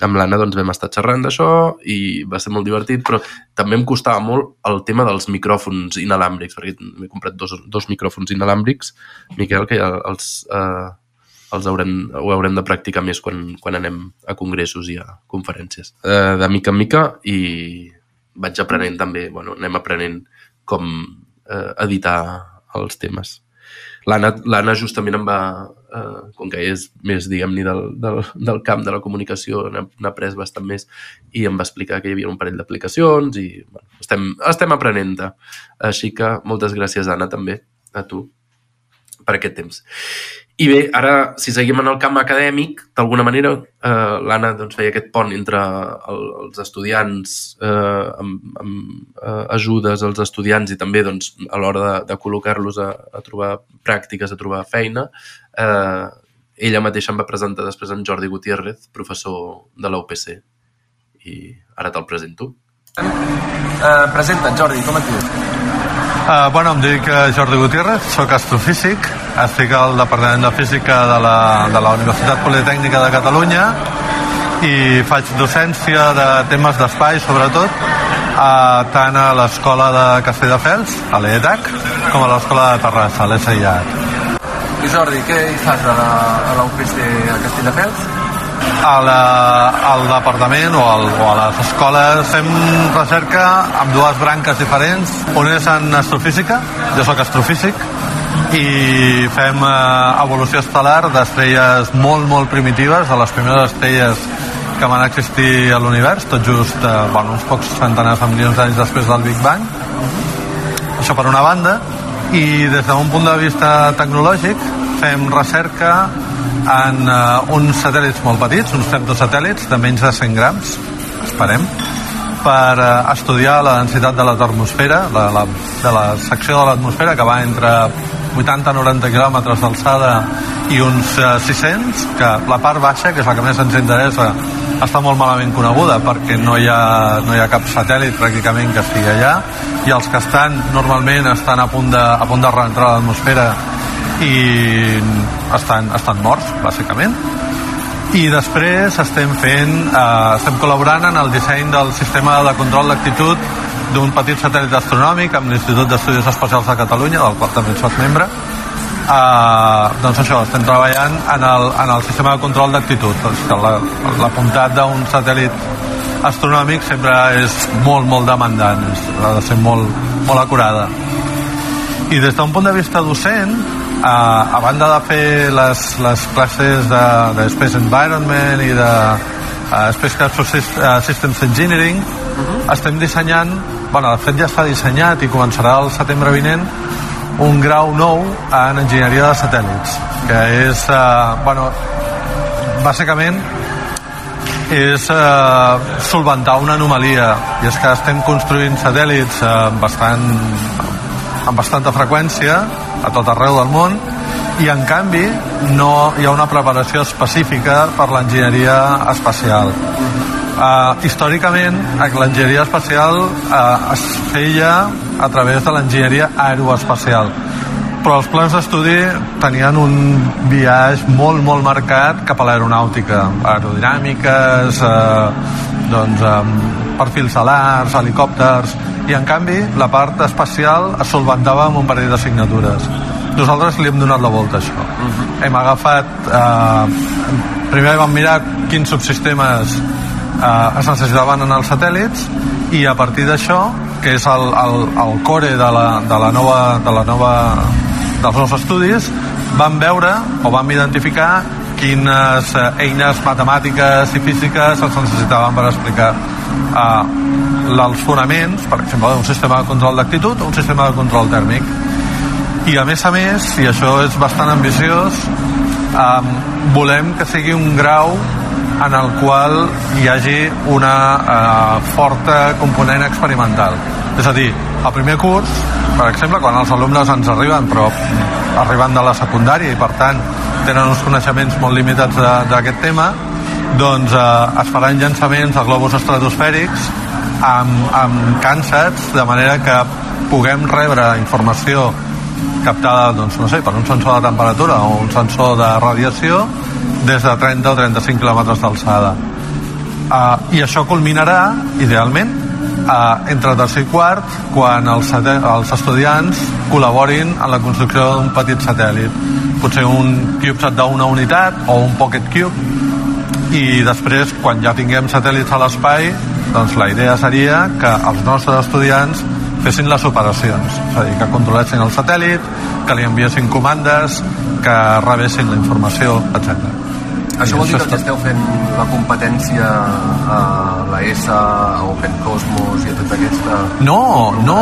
amb l'Anna doncs, vam estar xerrant d'això i va ser molt divertit, però també em costava molt el tema dels micròfons inalàmbrics, perquè m'he comprat dos, dos micròfons inalàmbrics, Miquel, que ja els, eh, els haurem, ho haurem de practicar més quan, quan anem a congressos i a conferències. Eh, de mica en mica i vaig aprenent també, bueno, anem aprenent com eh, editar els temes. L'Anna justament em va, eh, com que és més, diguem-ne, del, del, del camp de la comunicació, n'ha après bastant més, i em va explicar que hi havia un parell d'aplicacions i bueno, estem, estem aprenent-te. Així que moltes gràcies, Anna, també, a tu, per aquest temps. I bé, ara, si seguim en el camp acadèmic, d'alguna manera, eh, l'Anna doncs, feia aquest pont entre el, els estudiants, eh, amb, amb eh, ajudes als estudiants i també doncs, a l'hora de, de col·locar-los a, a trobar pràctiques, a trobar feina. Eh, ella mateixa em va presentar després en Jordi Gutiérrez, professor de la UPC. I ara te'l presento. Eh, presenta't, Jordi, com et dius? Uh, bueno, em dic eh, Jordi Gutiérrez, sóc astrofísic, estic al Departament de Física de la, de la Universitat Politècnica de Catalunya i faig docència de temes d'espai, sobretot, uh, tant a l'Escola de Castelldefels, a l'EDAC, com a l'Escola de Terrassa, a l'SIAC. I Jordi, què hi fas a la, a la UPC a Castelldefels? a la, al departament o, al, o a les escoles fem recerca amb dues branques diferents. Un és en astrofísica, jo sóc astrofísic, i fem eh, evolució estel·lar d'estrelles molt, molt primitives, de les primeres estrelles que van existir a l'univers, tot just eh, bueno, uns pocs centenars de milions d'anys després del Big Bang. Això per una banda. I des d'un punt de vista tecnològic fem recerca en uh, uns satèl·lits molt petits, uns femtosatèl·lits de menys de 100 grams, esperem, per uh, estudiar la densitat de la, la, de la secció de l'atmosfera que va entre 80-90 quilòmetres d'alçada i uns uh, 600, que la part baixa, que és la que més ens interessa, està molt malament coneguda perquè no hi ha, no hi ha cap satèl·lit pràcticament que estigui allà i els que estan normalment estan a punt de, a punt de reentrar a l'atmosfera i estan, estan morts, bàsicament. I després estem fent, eh, estem col·laborant en el disseny del sistema de control d'actitud d'un petit satèl·lit astronòmic amb l'Institut d'Estudis Espacials de Catalunya, del qual també soc membre. Eh, doncs això, estem treballant en el, en el sistema de control d'actitud. Que la, l'apuntat d'un satèl·lit astronòmic sempre és molt, molt demandant, és, ha de ser molt, molt acurada. I des d'un punt de vista docent, eh, a banda de fer les, les classes de, de Space Environment i de uh, Spacecraft Sys- eh, Systems Engineering, estem dissenyant, bueno, de fet ja està dissenyat i començarà el setembre vinent, un grau nou en enginyeria de satèl·lits, que és, eh, bueno, bàsicament és eh, solventar una anomalia. I és que estem construint satèl·lits eh, bastant, amb bastanta freqüència a tot arreu del món i en canvi no hi ha una preparació específica per l'enginyeria espacial Uh, històricament, l'enginyeria espacial uh, es feia a través de l'enginyeria aeroespacial però els plans d'estudi tenien un viatge molt, molt marcat cap a l'aeronàutica, aerodinàmiques, eh, doncs, eh, perfils alars, helicòpters, i en canvi la part espacial es solventava amb un parell de signatures. Nosaltres li hem donat la volta això. Uh -huh. Hem agafat... Eh, primer vam mirar quins subsistemes eh, es necessitaven en els satèl·lits i a partir d'això, que és el, el, el core de la, de la nova, de la nova dels nous estudis vam veure o vam identificar quines eines matemàtiques i físiques es necessitaven per explicar eh, els fonaments, per exemple, d'un sistema de control d'actitud o un sistema de control tèrmic. I a més a més, i això és bastant ambiciós, eh, volem que sigui un grau en el qual hi hagi una eh, forta component experimental. És a dir, al primer curs, per exemple, quan els alumnes ens arriben, però arriben de la secundària i per tant tenen uns coneixements molt limitats d'aquest tema, doncs eh, es faran llançaments de globus estratosfèrics amb, amb cànsets, de manera que puguem rebre informació captada, doncs, no sé, per un sensor de temperatura o un sensor de radiació des de 30 o 35 quilòmetres d'alçada. Uh, I això culminarà, idealment, uh, entre tercer i quart, quan els, els estudiants col·laborin en la construcció d'un petit satèl·lit. Potser un CubeSat d'una unitat o un Pocket Cube, i després, quan ja tinguem satèl·lits a l'espai, doncs la idea seria que els nostres estudiants fessin les operacions, és a dir, que controlessin el satèl·lit, que li enviessin comandes, que rebessin la informació, etc. Això vol dir que esteu fent la competència a la ESA, a Open Cosmos i a tota aquesta... No, no,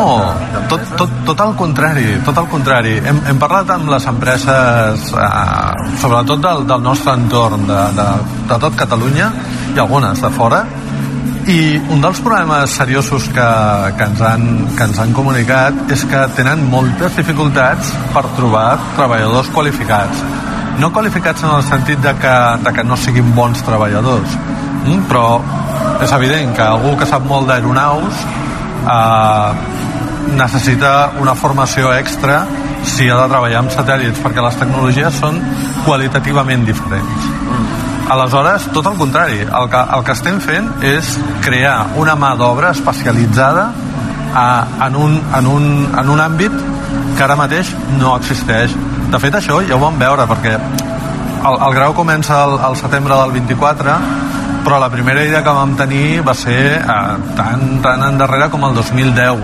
tot, tot, tot el contrari, tot el contrari. Hem, hem parlat amb les empreses, eh, sobretot del, del nostre entorn, de, de, de tot Catalunya i algunes de fora, i un dels problemes seriosos que, que, ens han, que ens han comunicat és que tenen moltes dificultats per trobar treballadors qualificats no qualificats en el sentit de que, de que no siguin bons treballadors, mm? però és evident que algú que sap molt d'aeronaus eh, necessita una formació extra si ha de treballar amb satèl·lits, perquè les tecnologies són qualitativament diferents. Aleshores, tot el contrari, el que, el que estem fent és crear una mà d'obra especialitzada a, eh, en, un, en, un, en un àmbit que ara mateix no existeix de fet, això ja ho vam veure, perquè el, el grau comença al, al setembre del 24, però la primera idea que vam tenir va ser eh, tan, tan endarrere com el 2010.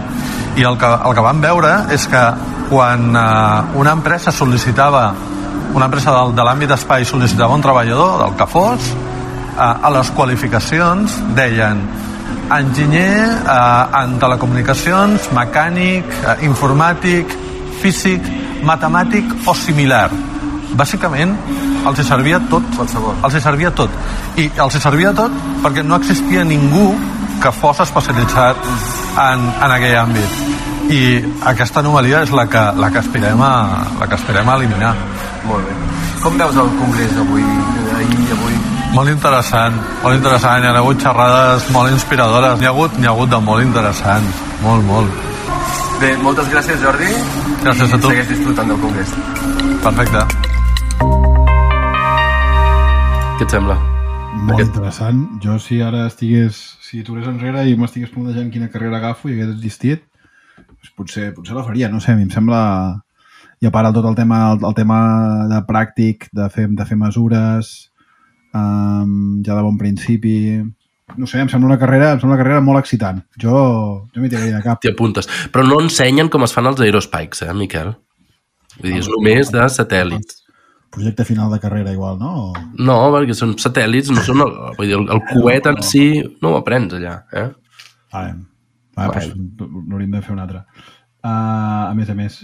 I el que, el que vam veure és que quan eh, una empresa sol·licitava una empresa de, de l'àmbit d'espai sol·licitava un treballador, del que fos, eh, a les qualificacions deien enginyer eh, en telecomunicacions, mecànic, eh, informàtic, físic, matemàtic o similar. Bàsicament, els hi servia tot. Qualsevol. Els hi servia tot. I els hi servia tot perquè no existia ningú que fos especialitzat en, en aquell àmbit. I aquesta anomalia és la que, la que, aspirem, a, la que aspirem a eliminar. Molt bé. Com veus el congrés avui, ahir i avui? Molt interessant, molt interessant. Hi ha hagut xerrades molt inspiradores. N'hi ha hagut, n'hi ha hagut de molt interessant. Molt, molt. Bé, moltes gràcies, Jordi. Gràcies a tu. Segueix disfrutant del congrés. Perfecte. Què et sembla? Molt Aquest- interessant. Jo, si ara estigués... Si tornés enrere i m'estigués plantejant quina carrera agafo i hagués existit, doncs potser, potser la faria. No sé, a mi em sembla... I a part tot el tema, el, el tema de pràctic, de fer, de fer mesures, um, ja de bon principi... No sé, em sembla una carrera, em sembla una carrera molt excitant. Jo, jo m'hi tiraria de cap. T'hi apuntes. Però no ensenyen com es fan els aerospikes, eh, Miquel? Vull dir, és només de satèl·lits. Projecte final de carrera igual, no? O... No, perquè són satèl·lits, no són el, vull dir, el, el coet en si no ho aprens allà, eh? Vale. Vale, Bueno. doncs n'hauríem de fer una altra. Uh, a més a més.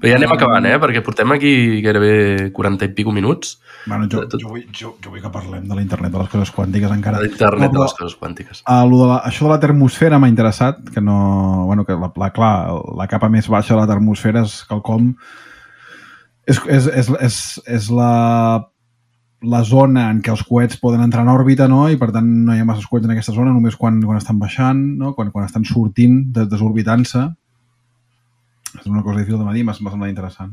Però ja anem acabant, eh? Perquè portem aquí gairebé 40 i pico minuts Bueno, jo, Tot- jo, vull, jo, jo vull que parlem de l'internet de les coses quàntiques encara. a l'internet de les coses quàntiques. uh, lo de la, això de la termosfera m'ha interessat, que no... Bueno, que la, la, clar, la capa més baixa de la termosfera és quelcom... És, és, és, és, és la, la zona en què els coets poden entrar en òrbita, no? I per tant no hi ha massa coets en aquesta zona, només quan, quan estan baixant, no? Quan, quan estan sortint, des, desorbitant-se. És una cosa difícil de medir, m'ha semblat interessant.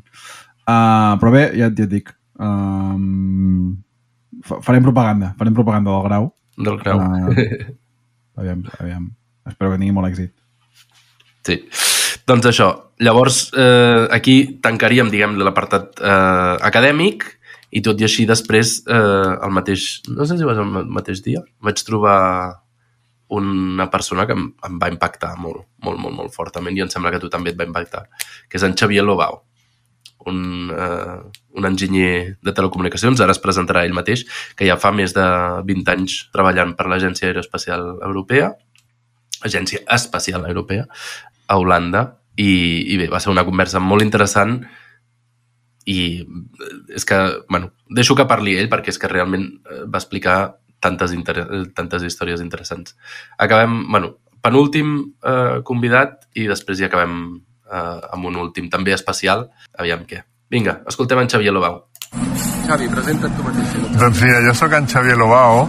Uh, però bé, ja, ja et dic, um, fa- farem propaganda, farem propaganda del grau. Del grau. Uh, <laughs> aviam, aviam. Espero que tingui molt èxit. Sí. Doncs això, llavors eh, aquí tancaríem, diguem l'apartat eh, acadèmic i tot i així després, eh, el mateix, no sé si va ser el mateix dia, vaig trobar una persona que em, em va impactar molt, molt, molt, molt fortament i em sembla que tu també et va impactar, que és en Xavier Lobau, un, eh, un enginyer de telecomunicacions, ara es presentarà ell mateix, que ja fa més de 20 anys treballant per l'Agència Aeroespacial Europea, Agència Espacial Europea, a Holanda, i, i bé, va ser una conversa molt interessant i eh, és que, bueno, deixo que parli ell perquè és que realment eh, va explicar tantes, tantes històries interessants. Acabem, bueno, penúltim eh, convidat i després ja acabem eh, amb un últim també especial. Aviam què. Vinga, escoltem en Xavier Lobau. Xavi, presenta't tu mateix. Doncs mira, jo sóc en Xavier Lobao,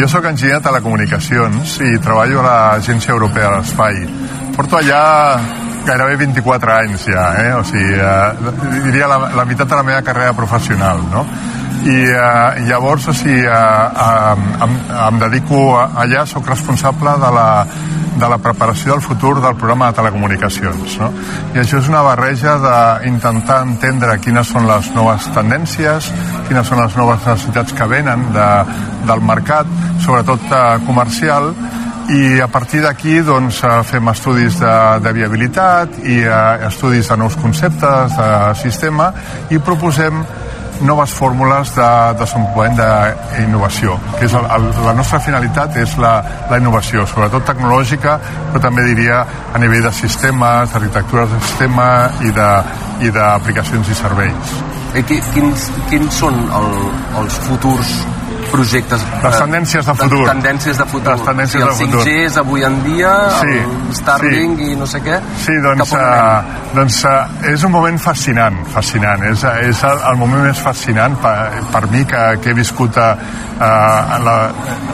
jo sóc enginyer de telecomunicacions i treballo a l'Agència Europea de l'Espai. Porto allà gairebé 24 anys ja, eh? o sigui, eh, diria la, la meitat de la meva carrera professional, no? I eh, llavors, o sigui, eh, eh, em, em dedico a, allà, sóc responsable de la, de la preparació del futur del programa de telecomunicacions. No? I això és una barreja d'intentar entendre quines són les noves tendències, quines són les noves necessitats que venen de, del mercat, sobretot eh, comercial, i a partir d'aquí doncs, eh, fem estudis de, de viabilitat i eh, estudis de nous conceptes de sistema i proposem noves fórmules de desenvolupament d'innovació, que és el, el, la nostra finalitat és la, la innovació, sobretot tecnològica, però també diria a nivell de sistemes, d'arquitectures de sistema i de- i d'aplicacions i serveis. Eh, qui- quins, quins són el, els futurs projectes? Les tendències de futur. Tendències de futur. Les tendències o de sigui, futur. el 5G és avui en dia, Sí, el Starlink i no sé què. Sí, doncs, uh, doncs uh, és un moment fascinant, fascinant. És, és el, el moment més fascinant per, per mi que, que he viscut a, a la,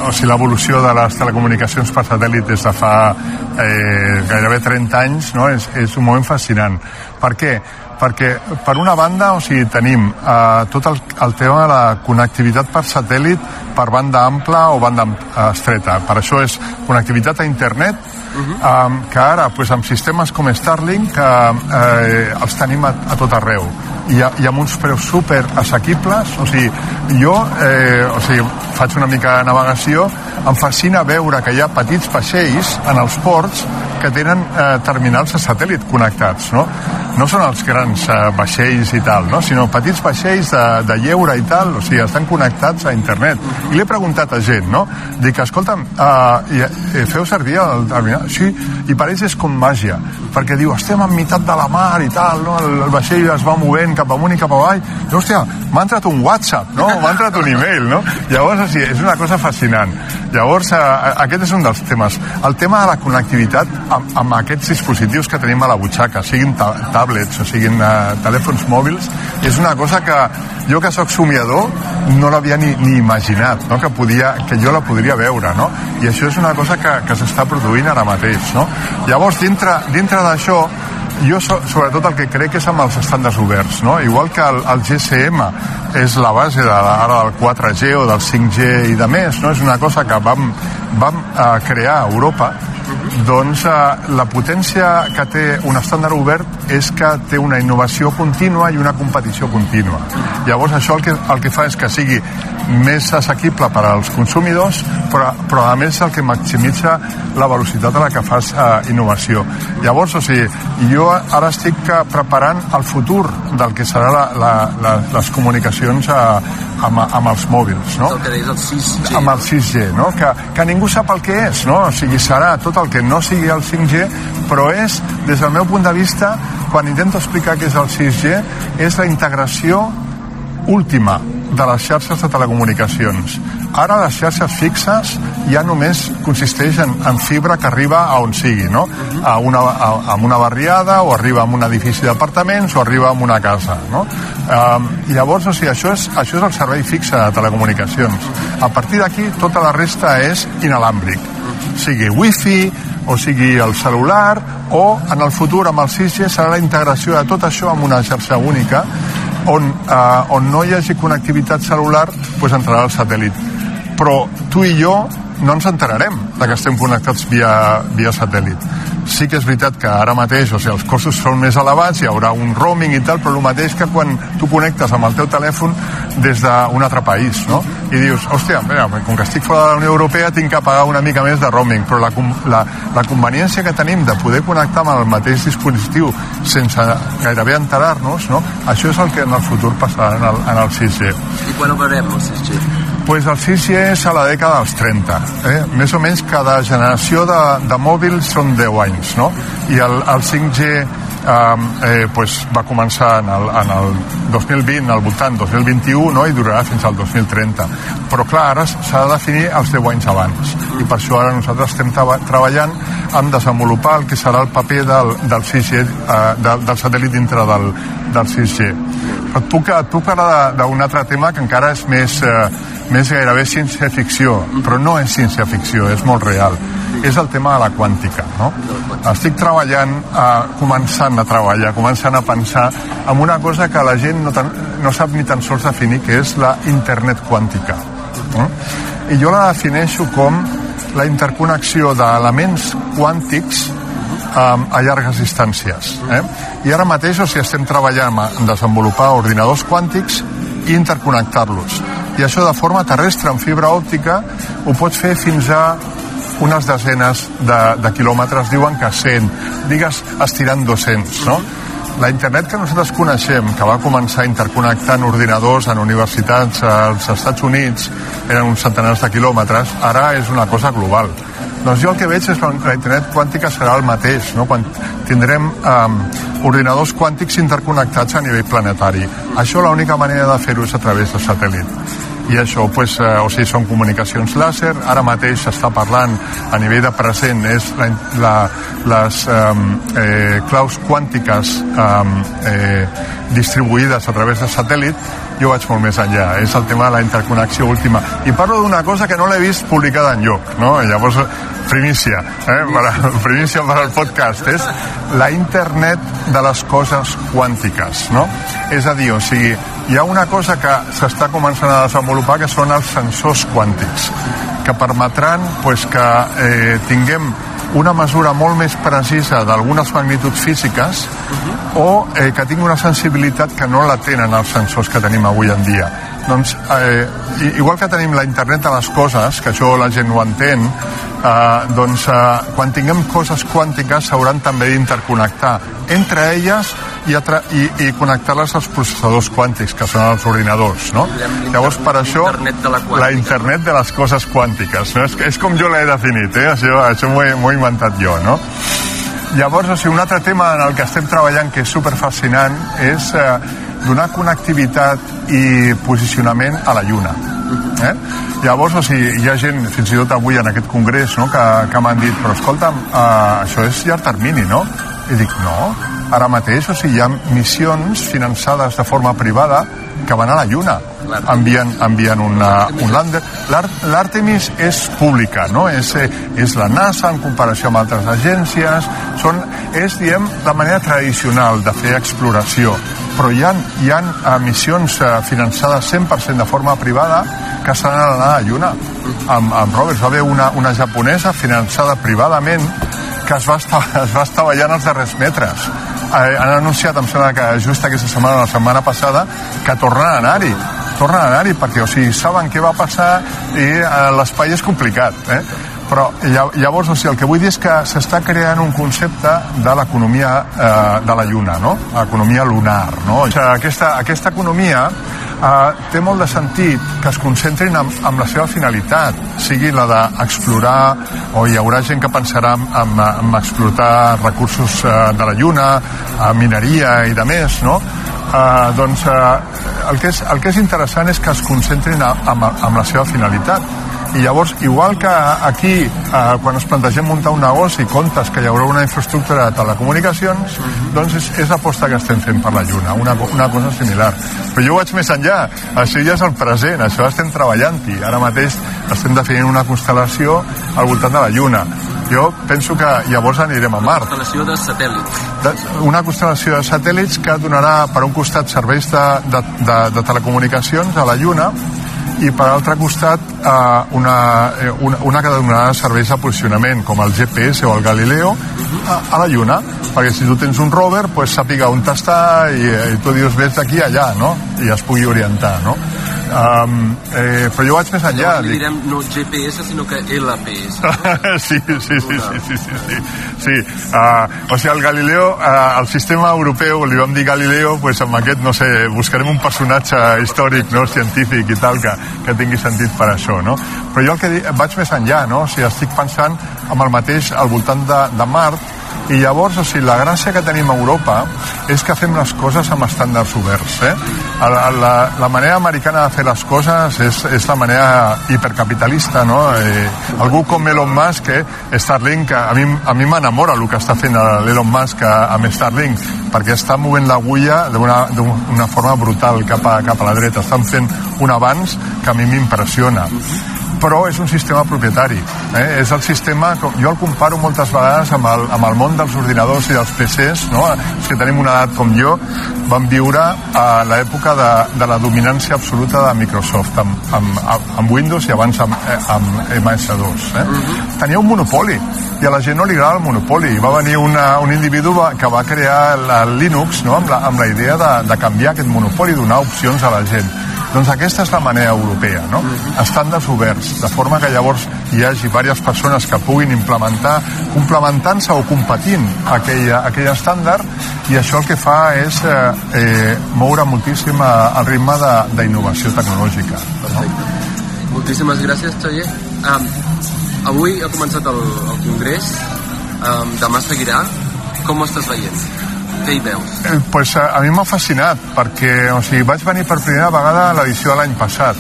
o sigui, l'evolució de les telecomunicacions per satèl·lit des de fa eh, gairebé 30 anys, no? és, és un moment fascinant. Per què? Perquè per una banda o sigui, tenim eh, tot el, el tema de la connectivitat per satèl·lit per banda ampla o banda eh, estreta. Per això és connectivitat a internet, um, que ara pues, amb sistemes com Starlink que eh, els tenim a, a tot arreu i, a, i amb uns preus super assequibles o sigui, jo eh, o sigui, faig una mica de navegació em fascina veure que hi ha petits vaixells en els ports que tenen eh, terminals a satèl·lit connectats no? no són els grans eh, vaixells i tal, no? sinó petits vaixells de, de lleure i tal, o sigui, estan connectats a internet. I li he preguntat a gent, no? Dic, escolta'm, uh, i, eh, feu servir el terminal? Sí, i per ells és com màgia, perquè diu, estem enmig de la mar i tal, no? el, el vaixell es va movent cap amunt i cap avall, i hòstia, m'ha entrat un WhatsApp, no? M'ha entrat un email, no? Llavors, sigui, és una cosa fascinant. Llavors, uh, aquest és un dels temes. El tema de la connectivitat amb, amb aquests dispositius que tenim a la butxaca, siguin ta tablets o siguin uh, telèfons mòbils, és una cosa que jo que sóc somiador no l'havia ni, ni imaginat, no? que, podia, que jo la podria veure, no? I això és una cosa que, que s'està produint ara mateix, no? Llavors, dintre, dintre d'això, jo so, sobretot el que crec és amb els estàndards oberts, no? Igual que el, el GSM és la base de, ara del 4G o del 5G i de més, no? És una cosa que vam, vam uh, crear a Europa, doncs eh, la potència que té un estàndard obert és que té una innovació contínua i una competició contínua. Llavors això el que, el que fa és que sigui més assequible per als consumidors, però, però a més el que maximitza la velocitat a la que fas eh, innovació. Llavors, o sigui, jo ara estic eh, preparant el futur del que serà la, la, la, les comunicacions eh, amb, amb els mòbils, no? És el que deies, el 6G. amb el 6G, no? que, que ningú sap el que és, no? o sigui, serà tot qualsevol que no sigui el 5G, però és, des del meu punt de vista, quan intento explicar què és el 6G, és la integració última de les xarxes de telecomunicacions. Ara les xarxes fixes ja només consisteix en, en fibra que arriba a on sigui, no? A una, a, a una barriada, o arriba a un edifici d'apartaments, o arriba a una casa, no? Um, llavors, o sigui, això és, això és el servei fixe de telecomunicacions. A partir d'aquí, tota la resta és inalàmbric. Sigui wifi, o sigui el celular, o en el futur amb el 6G serà la integració de tot això amb una xarxa única on, eh, on no hi hagi connectivitat celular doncs entrarà el satèl·lit. Però tu i jo no ens enterarem de que estem connectats via, via satèl·lit sí que és veritat que ara mateix o sigui, els costos són més elevats, hi haurà un roaming i tal, però el mateix que quan tu connectes amb el teu telèfon des d'un altre país, no? I dius, hòstia, mira, com que estic fora de la Unió Europea tinc que pagar una mica més de roaming, però la, la, la conveniència que tenim de poder connectar amb el mateix dispositiu sense gairebé enterar-nos, no? Això és el que en el futur passarà en el, en el 6G. I quan ho veurem, el 6G? pues el 6G és a la dècada dels 30. Eh? Més o menys cada generació de, de mòbils són 10 anys, no? I el, el 5G eh, pues va començar en el, en el 2020, al voltant 2021, no? i durarà fins al 2030. Però clar, ara s'ha de definir els 10 anys abans. I per això ara nosaltres estem treballant en desenvolupar el que serà el paper del, del 6G, eh, del, del satèl·lit dintre del, del 6G. Però et puc, et puc parlar d'un altre tema que encara és més, eh, més gairebé ciència-ficció, però no és ciència-ficció, és molt real. És el tema de la quàntica. No? Estic treballant, eh, començant a treballar, començant a pensar en una cosa que la gent no, tan, no sap ni tan sols definir, que és la internet quàntica. No? I jo la defineixo com la interconnexió d'elements quàntics um, a llargues distàncies. Eh? I ara mateix o sigui, estem treballant en desenvolupar ordinadors quàntics i interconnectar-los. I això de forma terrestre, amb fibra òptica, ho pots fer fins a unes desenes de, de quilòmetres, diuen que 100, digues estirant 200, no? La internet que nosaltres coneixem, que va començar interconnectant ordinadors en universitats als Estats Units, eren uns centenars de quilòmetres, ara és una cosa global. Doncs jo el que veig és que la internet quàntica serà el mateix, no? quan tindrem um, ordinadors quàntics interconnectats a nivell planetari. Això l'única manera de fer-ho és a través de satèl·lit i això pues, eh, o sigui, són comunicacions làser ara mateix s'està parlant a nivell de present és la, la, les um, eh, claus quàntiques um, eh, distribuïdes a través de satèl·lit jo vaig molt més enllà, és el tema de la interconnexió última. I parlo d'una cosa que no l'he vist publicada en lloc, no? Llavors, primícia, eh? per, primícia per al podcast, és la internet de les coses quàntiques, no? És a dir, o sigui, hi ha una cosa que s'està començant a desenvolupar que són els sensors quàntics, que permetran pues, que eh, tinguem una mesura molt més precisa d'algunes magnituds físiques o eh, que tingui una sensibilitat que no la tenen els sensors que tenim avui en dia. Doncs, eh, igual que tenim la internet de les coses, que això la gent ho entén, eh, doncs eh, quan tinguem coses quàntiques s'hauran també d'interconnectar entre elles i, i, i connectar-les als processadors quàntics, que són els ordinadors, no? Llavors, per això, la, la internet de les coses quàntiques, no? És, és com jo l'he definit, eh? Això, això m'ho he, he inventat jo, no? Llavors, o sigui, un altre tema en el que estem treballant que és superfascinant és eh, donar connectivitat i posicionament a la Lluna. Eh? Llavors, o sigui, hi ha gent, fins i tot avui en aquest congrés, no, que, que m'han dit, però escolta'm, eh, això és llarg termini, no? I dic, no, ara mateix, o sigui, hi ha missions finançades de forma privada que van a la Lluna envien, envien una, un lander. L'Artemis és pública, no? És, és la NASA en comparació amb altres agències. Són, és, diem, la manera tradicional de fer exploració. Però hi ha, hi ha missions eh, finançades 100% de forma privada que s'han anat a la Lluna. Amb, amb Roberts va haver una, una japonesa finançada privadament que es va, estar, <laughs> es va estar ballant els darrers metres. Eh, han anunciat, em sembla que just aquesta setmana, la setmana passada, que tornen a anar-hi tornen a anar-hi perquè o sigui, saben què va passar i eh, l'espai és complicat eh? Però llavors o sigui, el que vull dir és que s'està creant un concepte de l'economia eh, de la Lluna no? economia lunar no? aquesta, aquesta economia Uh, té molt de sentit que es concentrin en, en la seva finalitat, sigui la d'explorar, o hi haurà gent que pensarà en, en, en explotar recursos uh, de la Lluna, uh, mineria i de més, no? Uh, doncs uh, el, que és, el que és interessant és que es concentrin en, en la seva finalitat i llavors, igual que aquí, eh, quan es plantegem muntar un negoci, comptes que hi haurà una infraestructura de telecomunicacions, uh -huh. doncs és, és l'aposta que estem fent per la Lluna, una, una cosa similar. Però jo vaig més enllà, això ja és el present, això estem treballant-hi. Ara mateix estem definint una constel·lació al voltant de la Lluna. Jo penso que llavors anirem a Mart. Una constel·lació de satèl·lits. Una constel·lació de satèl·lits que donarà, per un costat, serveis de, de, de, de telecomunicacions a la Lluna i per altre costat eh, una, eh, una, una que donarà serveis de posicionament com el GPS o el Galileo a, a la Lluna perquè si tu tens un rover pues, sàpiga on està i, i tu dius ves d'aquí allà no? i es pugui orientar no? Um, eh, però jo vaig més enllà. Llavors li direm no GPS, sinó que LPS. No? <laughs> sí, sí, sí, sí, sí, sí, sí. sí. Uh, o sigui, el Galileo, uh, el sistema europeu, li vam dir Galileo, pues amb aquest, no sé, buscarem un personatge històric, no, científic i tal, que, que tingui sentit per això, no? Però jo el que dic, vaig més enllà, no? O sigui, estic pensant amb el mateix al voltant de, de Mart, i llavors, o sigui, la gràcia que tenim a Europa és que fem les coses amb estàndards oberts. Eh? La, la, la manera americana de fer les coses és, és la manera hipercapitalista, no? Eh, algú com Elon Musk, eh? Starlink, a mi, a mi m'enamora el que està fent l'Elon Musk amb Starlink, perquè està movent l'agulla d'una forma brutal cap a, cap a la dreta. Estan fent un avanç que a mi m'impressiona però és un sistema propietari. Eh? És el sistema, jo el comparo moltes vegades amb el, amb el món dels ordinadors i dels PCs, no? els que tenim una edat com jo, vam viure a l'època de, de la dominància absoluta de Microsoft, amb, amb, amb Windows i abans amb, eh, amb MS2. Eh? -huh. Tenia un monopoli, i a la gent no li agrada el monopoli. Va venir una, un individu que va crear el Linux no? amb, la, amb la idea de, de canviar aquest monopoli, donar opcions a la gent doncs aquesta és la manera europea, no? Estàndards oberts, de forma que llavors hi hagi diverses persones que puguin implementar, complementant-se o competint aquell, aquell estàndard, i això el que fa és eh, eh, moure moltíssim el ritme d'innovació tecnològica. No? Moltíssimes gràcies, Xavier. Um, avui ha començat el, el congrés, um, demà seguirà. Com ho estàs veient? Què hi veus? Eh, pues a, a mi m'ha fascinat, perquè o sigui, vaig venir per primera vegada a l'edició de l'any passat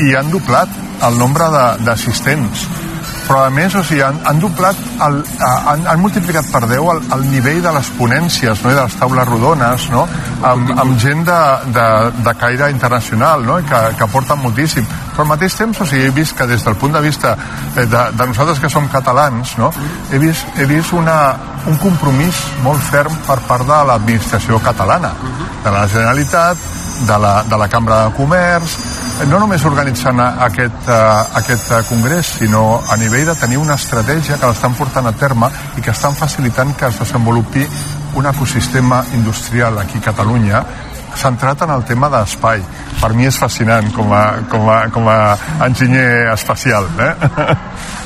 i han doblat el nombre d'assistents però a més o sigui, han, han doblat, el, han, han multiplicat per 10 el, el nivell de les ponències no? I de les taules rodones, no? amb, amb gent de, de, de caire internacional no? Que, que aporten moltíssim. Però al mateix temps o sigui, he vist que des del punt de vista de, de nosaltres que som catalans, no? he vist, he vist una, un compromís molt ferm per part de l'administració catalana, de la Generalitat, de la, de la Cambra de Comerç, no només organitzant aquest, uh, aquest uh, congrés, sinó a nivell de tenir una estratègia que l'estan portant a terme i que estan facilitant que es desenvolupi un ecosistema industrial aquí a Catalunya centrat en el tema d'espai. Per mi és fascinant com a, com a, com a enginyer espacial. Eh?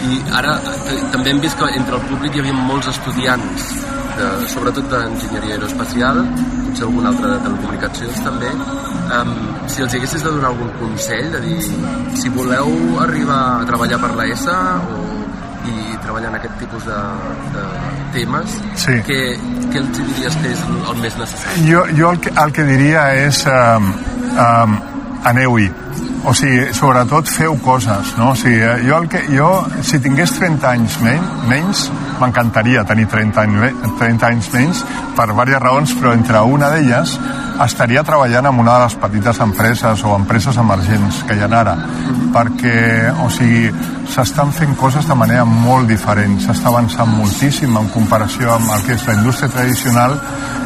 I ara eh, també hem vist que entre el públic hi havia molts estudiants, de, sobretot d'enginyeria aeroespacial, potser algun altre de telecomunicacions també. Um, si els haguessis de donar algun consell, de dir, si voleu arribar a treballar per l'ESA o i treballar en aquest tipus de, de temes, sí. què, què els diries que és el més necessari? Jo, jo el, que, el que diria és um, um, aneu-hi o sigui, sobretot feu coses, no? O sigui, jo, el que, jo si tingués 30 anys menys, m'encantaria tenir 30, any, 30 anys menys per diverses raons, però entre una d'elles estaria treballant en una de les petites empreses o empreses emergents que hi ha ara, perquè, o sigui, s'estan fent coses de manera molt diferent, s'està avançant moltíssim en comparació amb el que és la indústria tradicional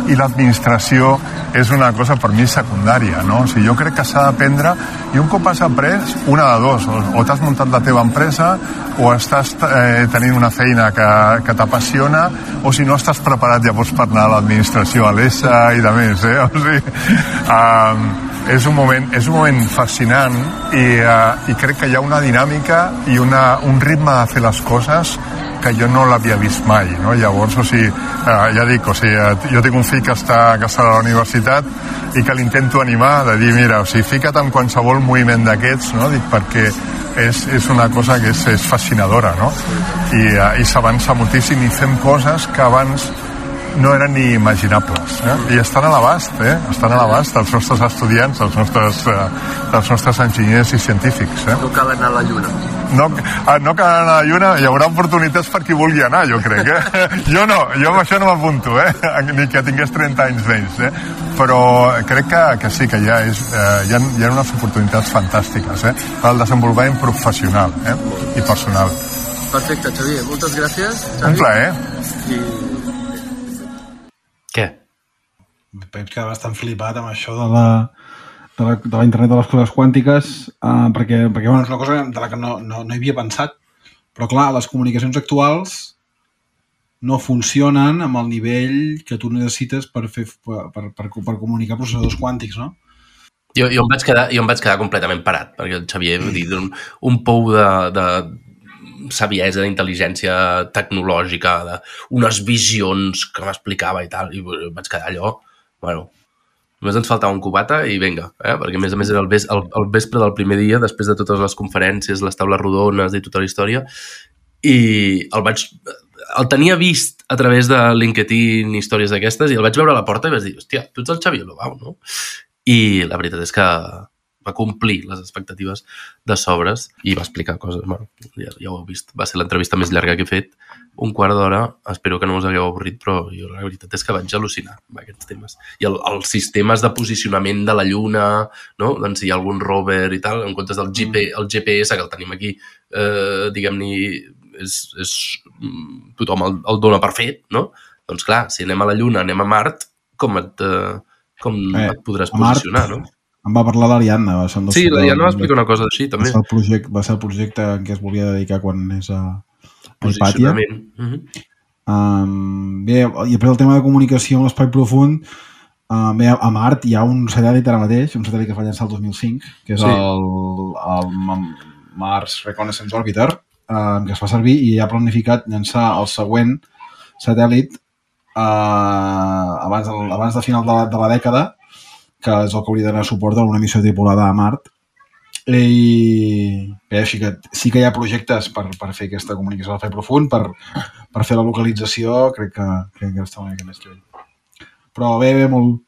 i l'administració és una cosa per mi secundària, no? O sigui, jo crec que s'ha d'aprendre i un cop has après, una de dos, o, t'has muntat la teva empresa o estàs eh, tenint una feina que, que t'apassiona o si no estàs preparat llavors per anar a l'administració, a l'ESA i de més, eh? <laughs> O sigui, um, és un moment, és un moment fascinant i, uh, i crec que hi ha una dinàmica i una, un ritme de fer les coses que jo no l'havia vist mai, no? Llavors, o sigui, eh, ja dic, o sigui, eh, jo tinc un fill que està, que està a la universitat i que l'intento animar de dir, mira, o sigui, fica't en qualsevol moviment d'aquests, no? Dic, perquè és, és una cosa que és, és fascinadora, no? I, eh, i s'avança moltíssim i fem coses que abans no eren ni imaginables. Eh? I estan a l'abast, eh? estan a l'abast dels nostres estudiants, dels nostres, eh, dels nostres enginyers i científics. Eh? No cal anar a la Lluna. No, ah, no cal anar a la Lluna, hi haurà oportunitats per qui vulgui anar, jo crec. Eh? <laughs> Jo no, jo amb això no m'apunto, eh? <laughs> ni que tingués 30 anys menys. Eh? Però crec que, que sí, que ja és, eh, hi, ha, hi ha unes oportunitats fantàstiques eh? per al desenvolupament professional eh? i personal. Perfecte, Xavier. Moltes gràcies. Xavi. Un plaer. I? Pep queda bastant flipat amb això de la, de la, de la internet de les coses quàntiques uh, perquè, perquè bueno, és una cosa de la que no, no, no hi havia pensat però clar, les comunicacions actuals no funcionen amb el nivell que tu necessites per, fer, per, per, per, per comunicar processadors quàntics, no? Jo, jo, em vaig quedar, jo em vaig quedar completament parat, perquè el Xavier, vull dir, un, un pou de, de saviesa, d'intel·ligència tecnològica, de unes visions que m'explicava i tal, i vaig quedar allò, bueno, només ens faltava un cubata i vinga, eh? perquè a més a més era el, ves, el, el vespre del primer dia, després de totes les conferències, les taules rodones i tota la història, i el vaig el tenia vist a través de LinkedIn i històries d'aquestes i el vaig veure a la porta i vaig dir, hòstia, tu ets el Xavier Lobau, no? I la veritat és que va complir les expectatives de sobres i va explicar coses, bueno, ja, ja ho heu vist. Va ser l'entrevista més llarga que he fet, un quart d'hora, espero que no us hagueu avorrit, però jo la veritat és que vaig al·lucinar amb aquests temes. I el, els sistemes de posicionament de la Lluna, no? doncs si hi ha algun rover i tal, en comptes del GP, el GPS que el tenim aquí, eh, diguem-ne, és, és, tothom el, el dona per fet, no? Doncs clar, si anem a la Lluna, anem a Mart, com et, eh, com Eh, et podràs a Mart, posicionar, no? Em va parlar l'Ariadna. va Sí, l'Ariadna va explicar una cosa així, Va també. ser, el projecte, va ser el projecte en què es volia dedicar quan és a, a Hipàtia. Mm -hmm. Um, bé, i després el tema de comunicació amb l'espai profund, uh, bé, a Mart hi ha un satèl·lit ara mateix, un satèl·lit que es va llançar el 2005, que és Sí. el, el Ma- Mars Reconnaissance Orbiter, uh, que es fa servir i ha planificat llançar el següent satèl·lit uh, abans, abans de final de la, de la dècada, que és el que hauria de donar suport a una missió tripulada a Mart. I bé, així que sí que hi ha projectes per, per fer aquesta comunicació de fer profund, per, per fer la localització, crec que, crec que està una mica més lluny. Però bé, bé, molt,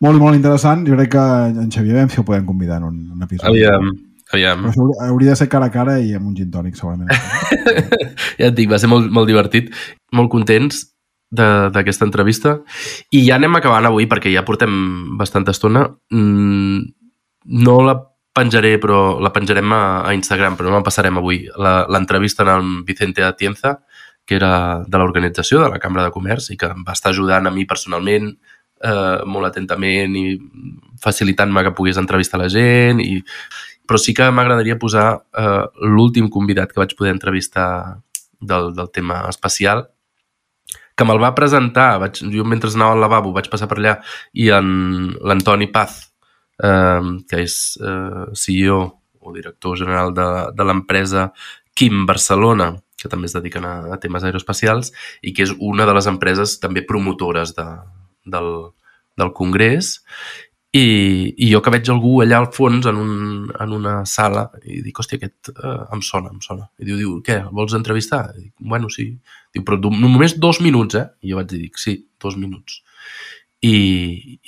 molt i molt interessant. Jo crec que en Xavier veiem si el podem convidar en un, un episodi. Aviam, aviam. Però hauria, de ser cara a cara i amb un gin tònic, segurament. <laughs> ja et dic, va ser molt, molt divertit, molt contents d'aquesta entrevista. I ja anem acabant avui, perquè ja portem bastanta estona. Mm, no la penjaré, però la penjarem a, a Instagram, però no la passarem avui. L'entrevista en el Vicente Atienza, que era de l'organització de la Cambra de Comerç i que em va estar ajudant a mi personalment eh, molt atentament i facilitant-me que pogués entrevistar la gent i però sí que m'agradaria posar eh, l'últim convidat que vaig poder entrevistar del, del tema espacial, que me'l va presentar, vaig, jo mentre anava al lavabo vaig passar per allà, i l'Antoni Paz, eh, que és eh, CEO o director general de, de l'empresa Kim Barcelona, que també es dediquen a, a temes aeroespacials, i que és una de les empreses també promotores de, del, del Congrés, i, i jo que veig algú allà al fons en, un, en una sala i dic, hòstia, aquest eh, em sona, em sona. I diu, diu, què, vols entrevistar? I dic, bueno, sí. Diu, però només dos minuts, eh? I jo vaig dir, dic, sí, dos minuts. I,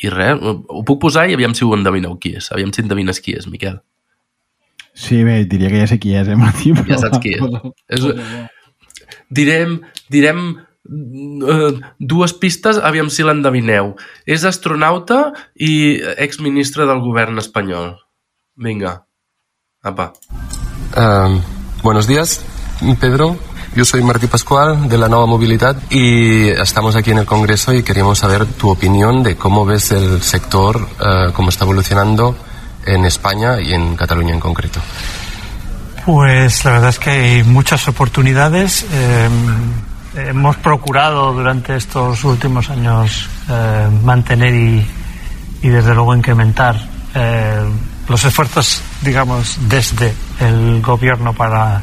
i res, ho puc posar i aviam si ho endevineu qui és. Aviam si endevines qui és, Miquel. Sí, bé, diria que ja sé qui és, eh, Martí? Ja saps qui és. és direm, direm eh, dues pistes, aviam si l'endevineu. És astronauta i exministre del govern espanyol. Vinga. Apa. Um, buenos días, Pedro. Yo soy Martí Pascual de la Nueva Movilidad y estamos aquí en el Congreso y queríamos saber tu opinión de cómo ves el sector, eh, cómo está evolucionando en España y en Cataluña en concreto. Pues la verdad es que hay muchas oportunidades. Eh, hemos procurado durante estos últimos años eh, mantener y, y desde luego incrementar los esfuerzos, digamos, desde el gobierno para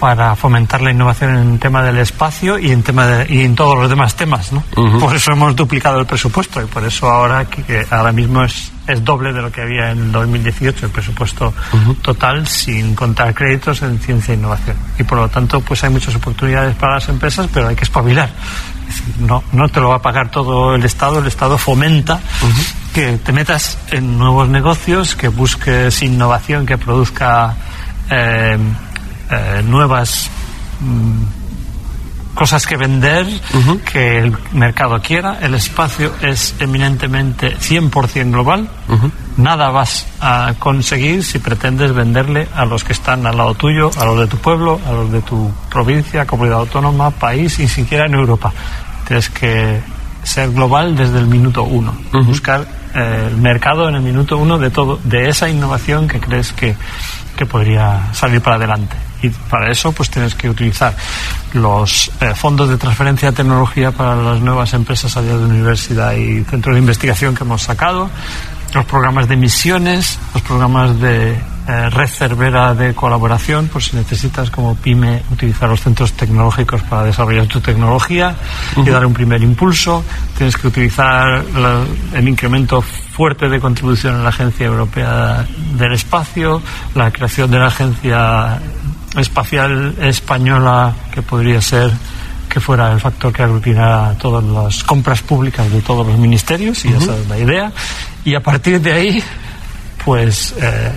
para fomentar la innovación en el tema del espacio y en tema de, y en todos los demás temas, ¿no? Por eso hemos duplicado el presupuesto y por eso ahora que, que ahora mismo es, es doble de lo que había en el 2018 el presupuesto total sin contar créditos en ciencia e innovación. Y por lo tanto, pues hay muchas oportunidades para las empresas, pero hay que espabilar. Es decir, no, no te lo va a pagar todo el Estado, el Estado fomenta que te metas en nuevos negocios, que busques innovación, que produzca eh, eh, nuevas mm, cosas que vender, que el mercado quiera. El espacio es eminentemente 100% global. Nada vas a conseguir si pretendes venderle a los que están al lado tuyo, a los de tu pueblo, a los de tu provincia, comunidad autónoma, país, y siquiera en Europa. Tienes que ser global desde el minuto uno. Buscar eh, el mercado en el minuto uno de todo, de esa innovación que crees que, que podría salir para adelante. Y para eso, pues tienes que utilizar los eh, fondos de transferencia de tecnología para las nuevas empresas allá de universidad y centros de investigación que hemos sacado, los programas de misiones, los programas de eh, red cervera de colaboración, por si necesitas como pyme utilizar los centros tecnológicos para desarrollar tu tecnología y dar un primer impulso. Tienes que utilizar la- el incremento fuerte de contribución en la Agencia Europea del Espacio, la creación de la Agencia Espacial Española, que podría ser que fuera el factor que aglutinara todas las compras públicas de todos los ministerios, y esa es la idea. Y a partir de ahí, pues eh,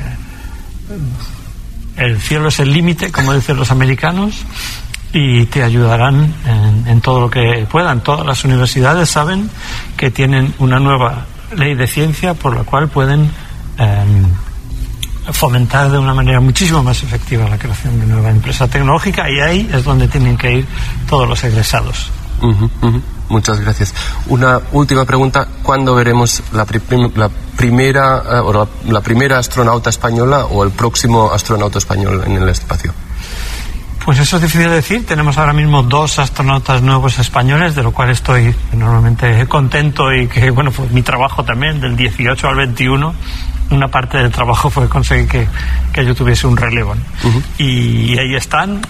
el cielo es el límite, como dicen los americanos, y te ayudarán en, en todo lo que puedan. Todas las universidades saben que tienen una nueva ley de ciencia por la cual pueden em, fomentar de una manera muchísimo más efectiva la creación de nueva empresa tecnológica y ahí es donde tienen que ir todos los egresados. Muchas gracias. Una última pregunta. ¿Cuándo veremos la, prim- la primera eh, o la, la primera astronauta española o el próximo astronauta español en el espacio? Pues eso es difícil de decir. Tenemos ahora mismo dos astronautas nuevos españoles, de lo cual estoy enormemente contento y que, bueno, fue mi trabajo también, del 18 al 21. Una parte del trabajo fue conseguir que, que yo tuviese un relevo. ¿no? Y ahí están.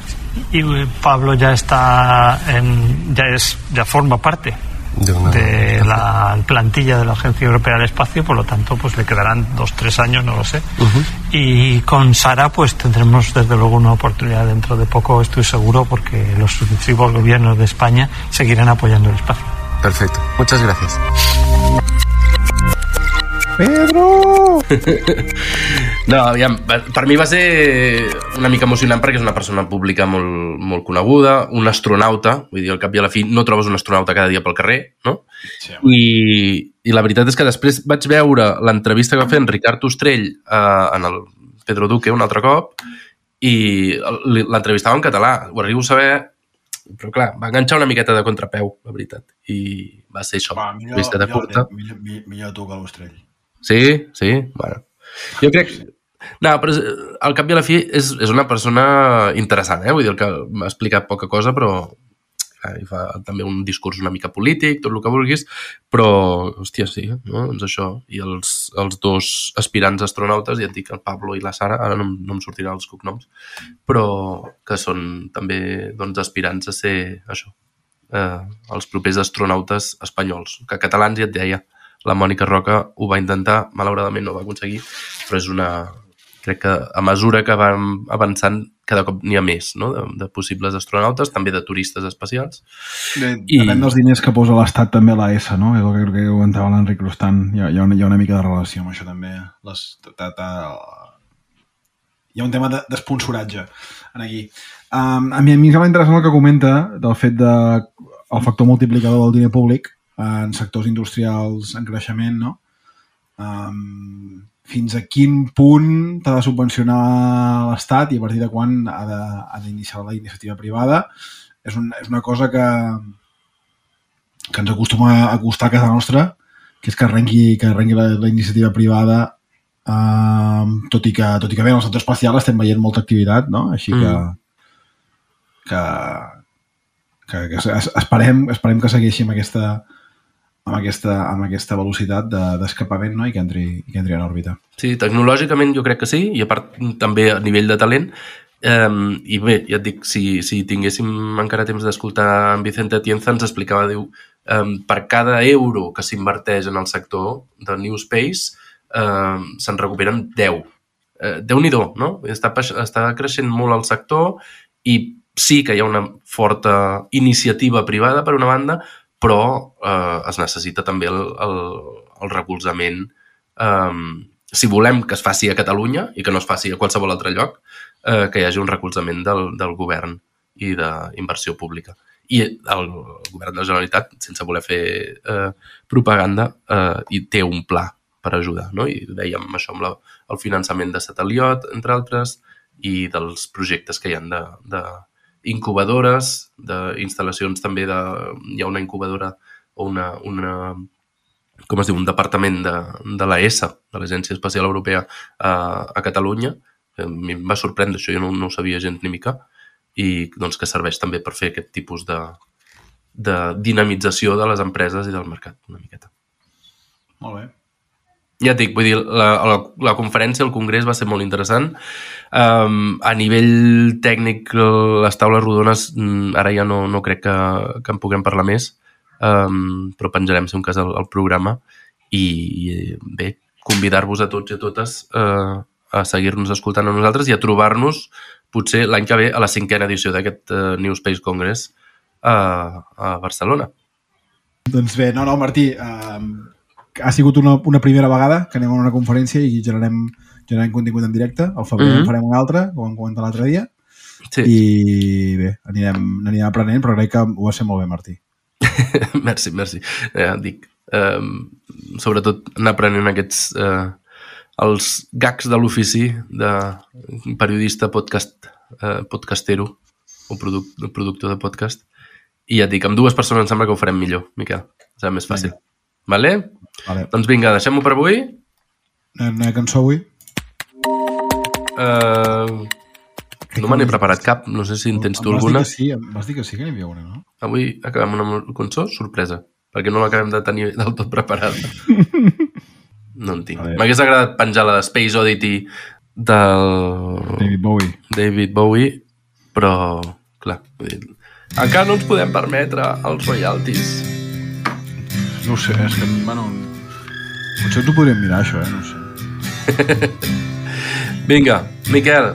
Y eh, Pablo ya está en, ya es, ya forma parte De una- de la plantilla de la Agencia Europea del Espacio, por lo tanto, pues le quedarán dos, tres años, no lo sé. Y con Sara, pues tendremos desde luego una oportunidad dentro de poco, estoy seguro, porque los sucesivos gobiernos de España seguirán apoyando el espacio. Perfecto. Muchas gracias. Pedro! <laughs> No, aviam, per per mi va ser una mica emocionant perquè és una persona pública molt, molt coneguda, un astronauta, vull dir, al cap i a la fi no trobes un astronauta cada dia pel carrer, no? Sí. I, I la veritat és que després vaig veure l'entrevista que va fer en Ricard Ostrell eh, en el Pedro Duque un altre cop i l'entrevistava en català. Ho arribo a saber, però clar, va enganxar una miqueta de contrapeu, la veritat. I va ser això, Va, millor, millor, curta. millor, millor, millor tu que l'Ostrell. Sí, sí, bueno. Jo crec... No, però és- al cap i a la fi és, és una persona interessant, eh? Vull dir, que m'ha explicat poca cosa, però i fa també un discurs una mica polític, tot el que vulguis, però, hòstia, sí, no? doncs això. I els, els dos aspirants astronautes, ja et dic, el Pablo i la Sara, ara no, no em sortiran els cognoms, però que són també doncs, aspirants a ser això, eh, els propers astronautes espanyols, que catalans ja et deia, la Mònica Roca ho va intentar, malauradament no ho va aconseguir, però és una... Crec que a mesura que vam avançant, cada cop n'hi ha més, no?, de, de possibles astronautes, també de turistes espacials. Bé, I- Depèn dels diners que posa l'Estat també a l'AS, no? És el que crec que comentava l'Enric Rostant. Hi ha, hi, ha una, hi ha una mica de relació amb això també. Les, ta, ta, hi ha un tema de- d'esponsoratge en aquí. Um, a mi, a mi em sembla interessant el que comenta del fet de el factor multiplicador del diner públic en sectors industrials en creixement, no? Um, fins a quin punt t'ha de subvencionar l'Estat i a partir de quan ha de- ha d'iniciar la iniciativa privada és, un, és una cosa que, que ens acostuma a costar a casa nostra, que és que arrenqui, que arrenqui la, la iniciativa privada eh, tot, i que, tot i que bé, en el sector espacial estem veient molta activitat, no? Així que, Mm. que, que, que es- esperem, esperem que segueixi amb aquesta, amb aquesta, amb aquesta velocitat de- d'escapament no? I, que entri, i que entri en òrbita. Sí, tecnològicament jo crec que sí, i a part també a nivell de talent. Um, I bé, ja et dic, si, si tinguéssim encara temps d'escoltar en Vicente Atienza, ens explicava, diu, um, per cada euro que s'inverteix en el sector de New Space, um, se'n recuperen 10. Uh, Déu-n'hi-do, no? Està, està creixent molt el sector i sí que hi ha una forta iniciativa privada, per una banda, però eh, es necessita també el, el, el recolzament um, si volem que es faci a Catalunya i que no es faci a qualsevol altre lloc, eh, que hi hagi un recolzament del, del govern i d'inversió pública. I el govern de la Generalitat, sense voler fer eh, propaganda, eh, i té un pla per ajudar. No? I dèiem això amb la, el finançament de Sateliot, entre altres, i dels projectes que hi han de, de incubadores, d'instal·lacions també de... Hi ha una incubadora o una, una com es diu, un departament de, de la ESA, de l'Agència Espacial Europea, a, a Catalunya. A mi em va sorprendre això, jo no, no ho sabia gens ni mica, i doncs, que serveix també per fer aquest tipus de, de dinamització de les empreses i del mercat, una miqueta. Molt bé. Ja et dic, vull dir, la, la, la conferència, el congrés va ser molt interessant. Um, a nivell tècnic, les taules rodones, mm, ara ja no, no crec que, que en puguem parlar més, um, però penjarem, si un cas, el, el programa. I, i bé, convidar-vos a tots i a totes uh, a seguir-nos escoltant a nosaltres i a trobar-nos potser l'any que ve a la cinquena edició d'aquest uh, New Space Congress a, a Barcelona. Doncs bé, no, no, Martí, eh, ha sigut una, una primera vegada que anem a una conferència i generem, generem contingut en directe. Al febrer mm Mhm. -hmm. en farem una altra, com vam comentar l'altre dia. Sí. I bé, anirem, anirem aprenent, però crec que ho va ser molt bé, Martí. <laughs> merci, merci. Eh, dic, eh, sobretot anar aprenent aquests eh, els gags de l'ofici de periodista podcast, eh, podcastero o produc, productor de podcast i ja et dic, amb dues persones em sembla que ho farem millor, Miquel. Serà més fàcil. Vinga. Vale? Vale. Doncs vinga, deixem-ho per avui. Una, cançó avui? Uh, no me n'he preparat cap, no sé si en tens tu Em vas alguna. Dir que sí, vas dir que sí que n'hi havia una, no? Avui acabem una cançó sorpresa, perquè no l'acabem de tenir del tot preparada. <laughs> No en tinc. M'hagués agradat penjar la de Space Oddity del David Bowie. David Bowie, però, clar, encara no ens podem permetre els royalties. No ho sé, és que, bueno... Potser ens ho podríem mirar, això, eh? No ho sé. <laughs> Vinga, Miquel,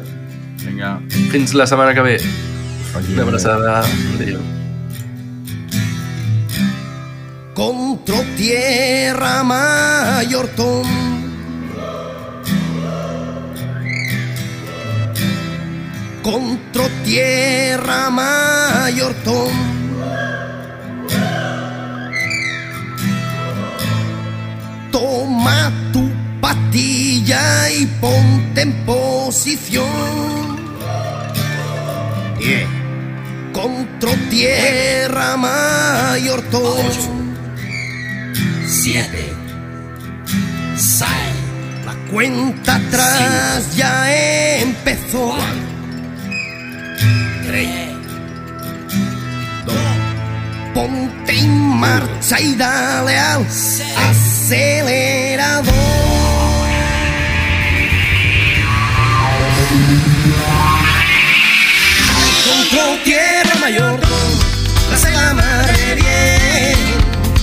Vinga. fins la setmana que ve. Vagi Una abraçada. Adéu. Contro tierra mayor tom Contro tierra mayor tom Toma tu patilla y ponte en posición. Contro tierra mayor tom siete, seis. La cuenta atrás ya empezó. Tres, dos. Ponte en marcha y dale al acelerador. Control tierra mayor, la la madre bien.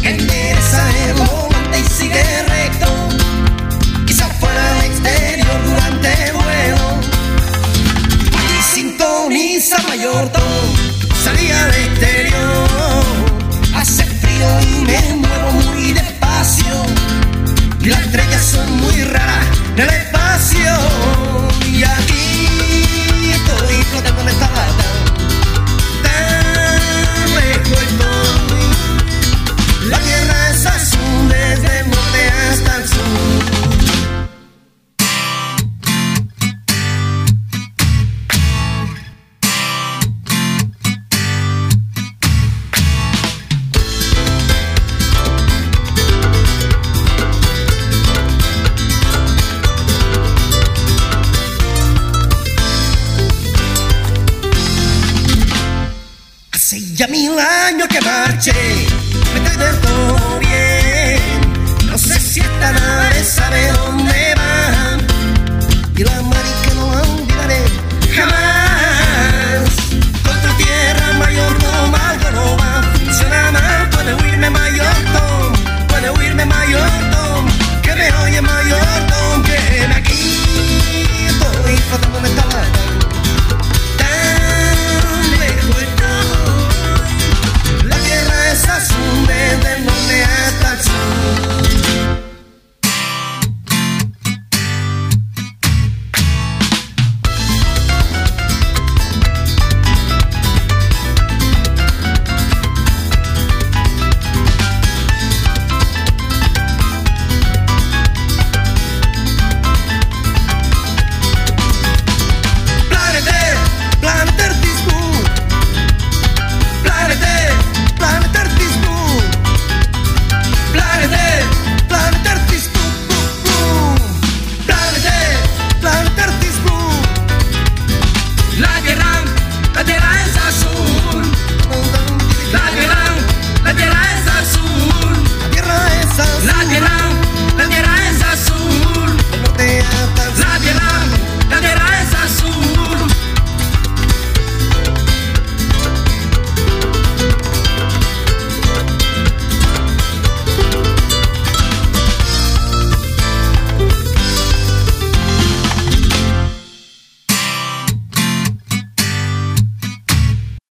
Endereza el volante y sigue recto. Quizá fuera al exterior durante el vuelo. Y sintoniza mayor salía al exterior. Las estrellas son muy raras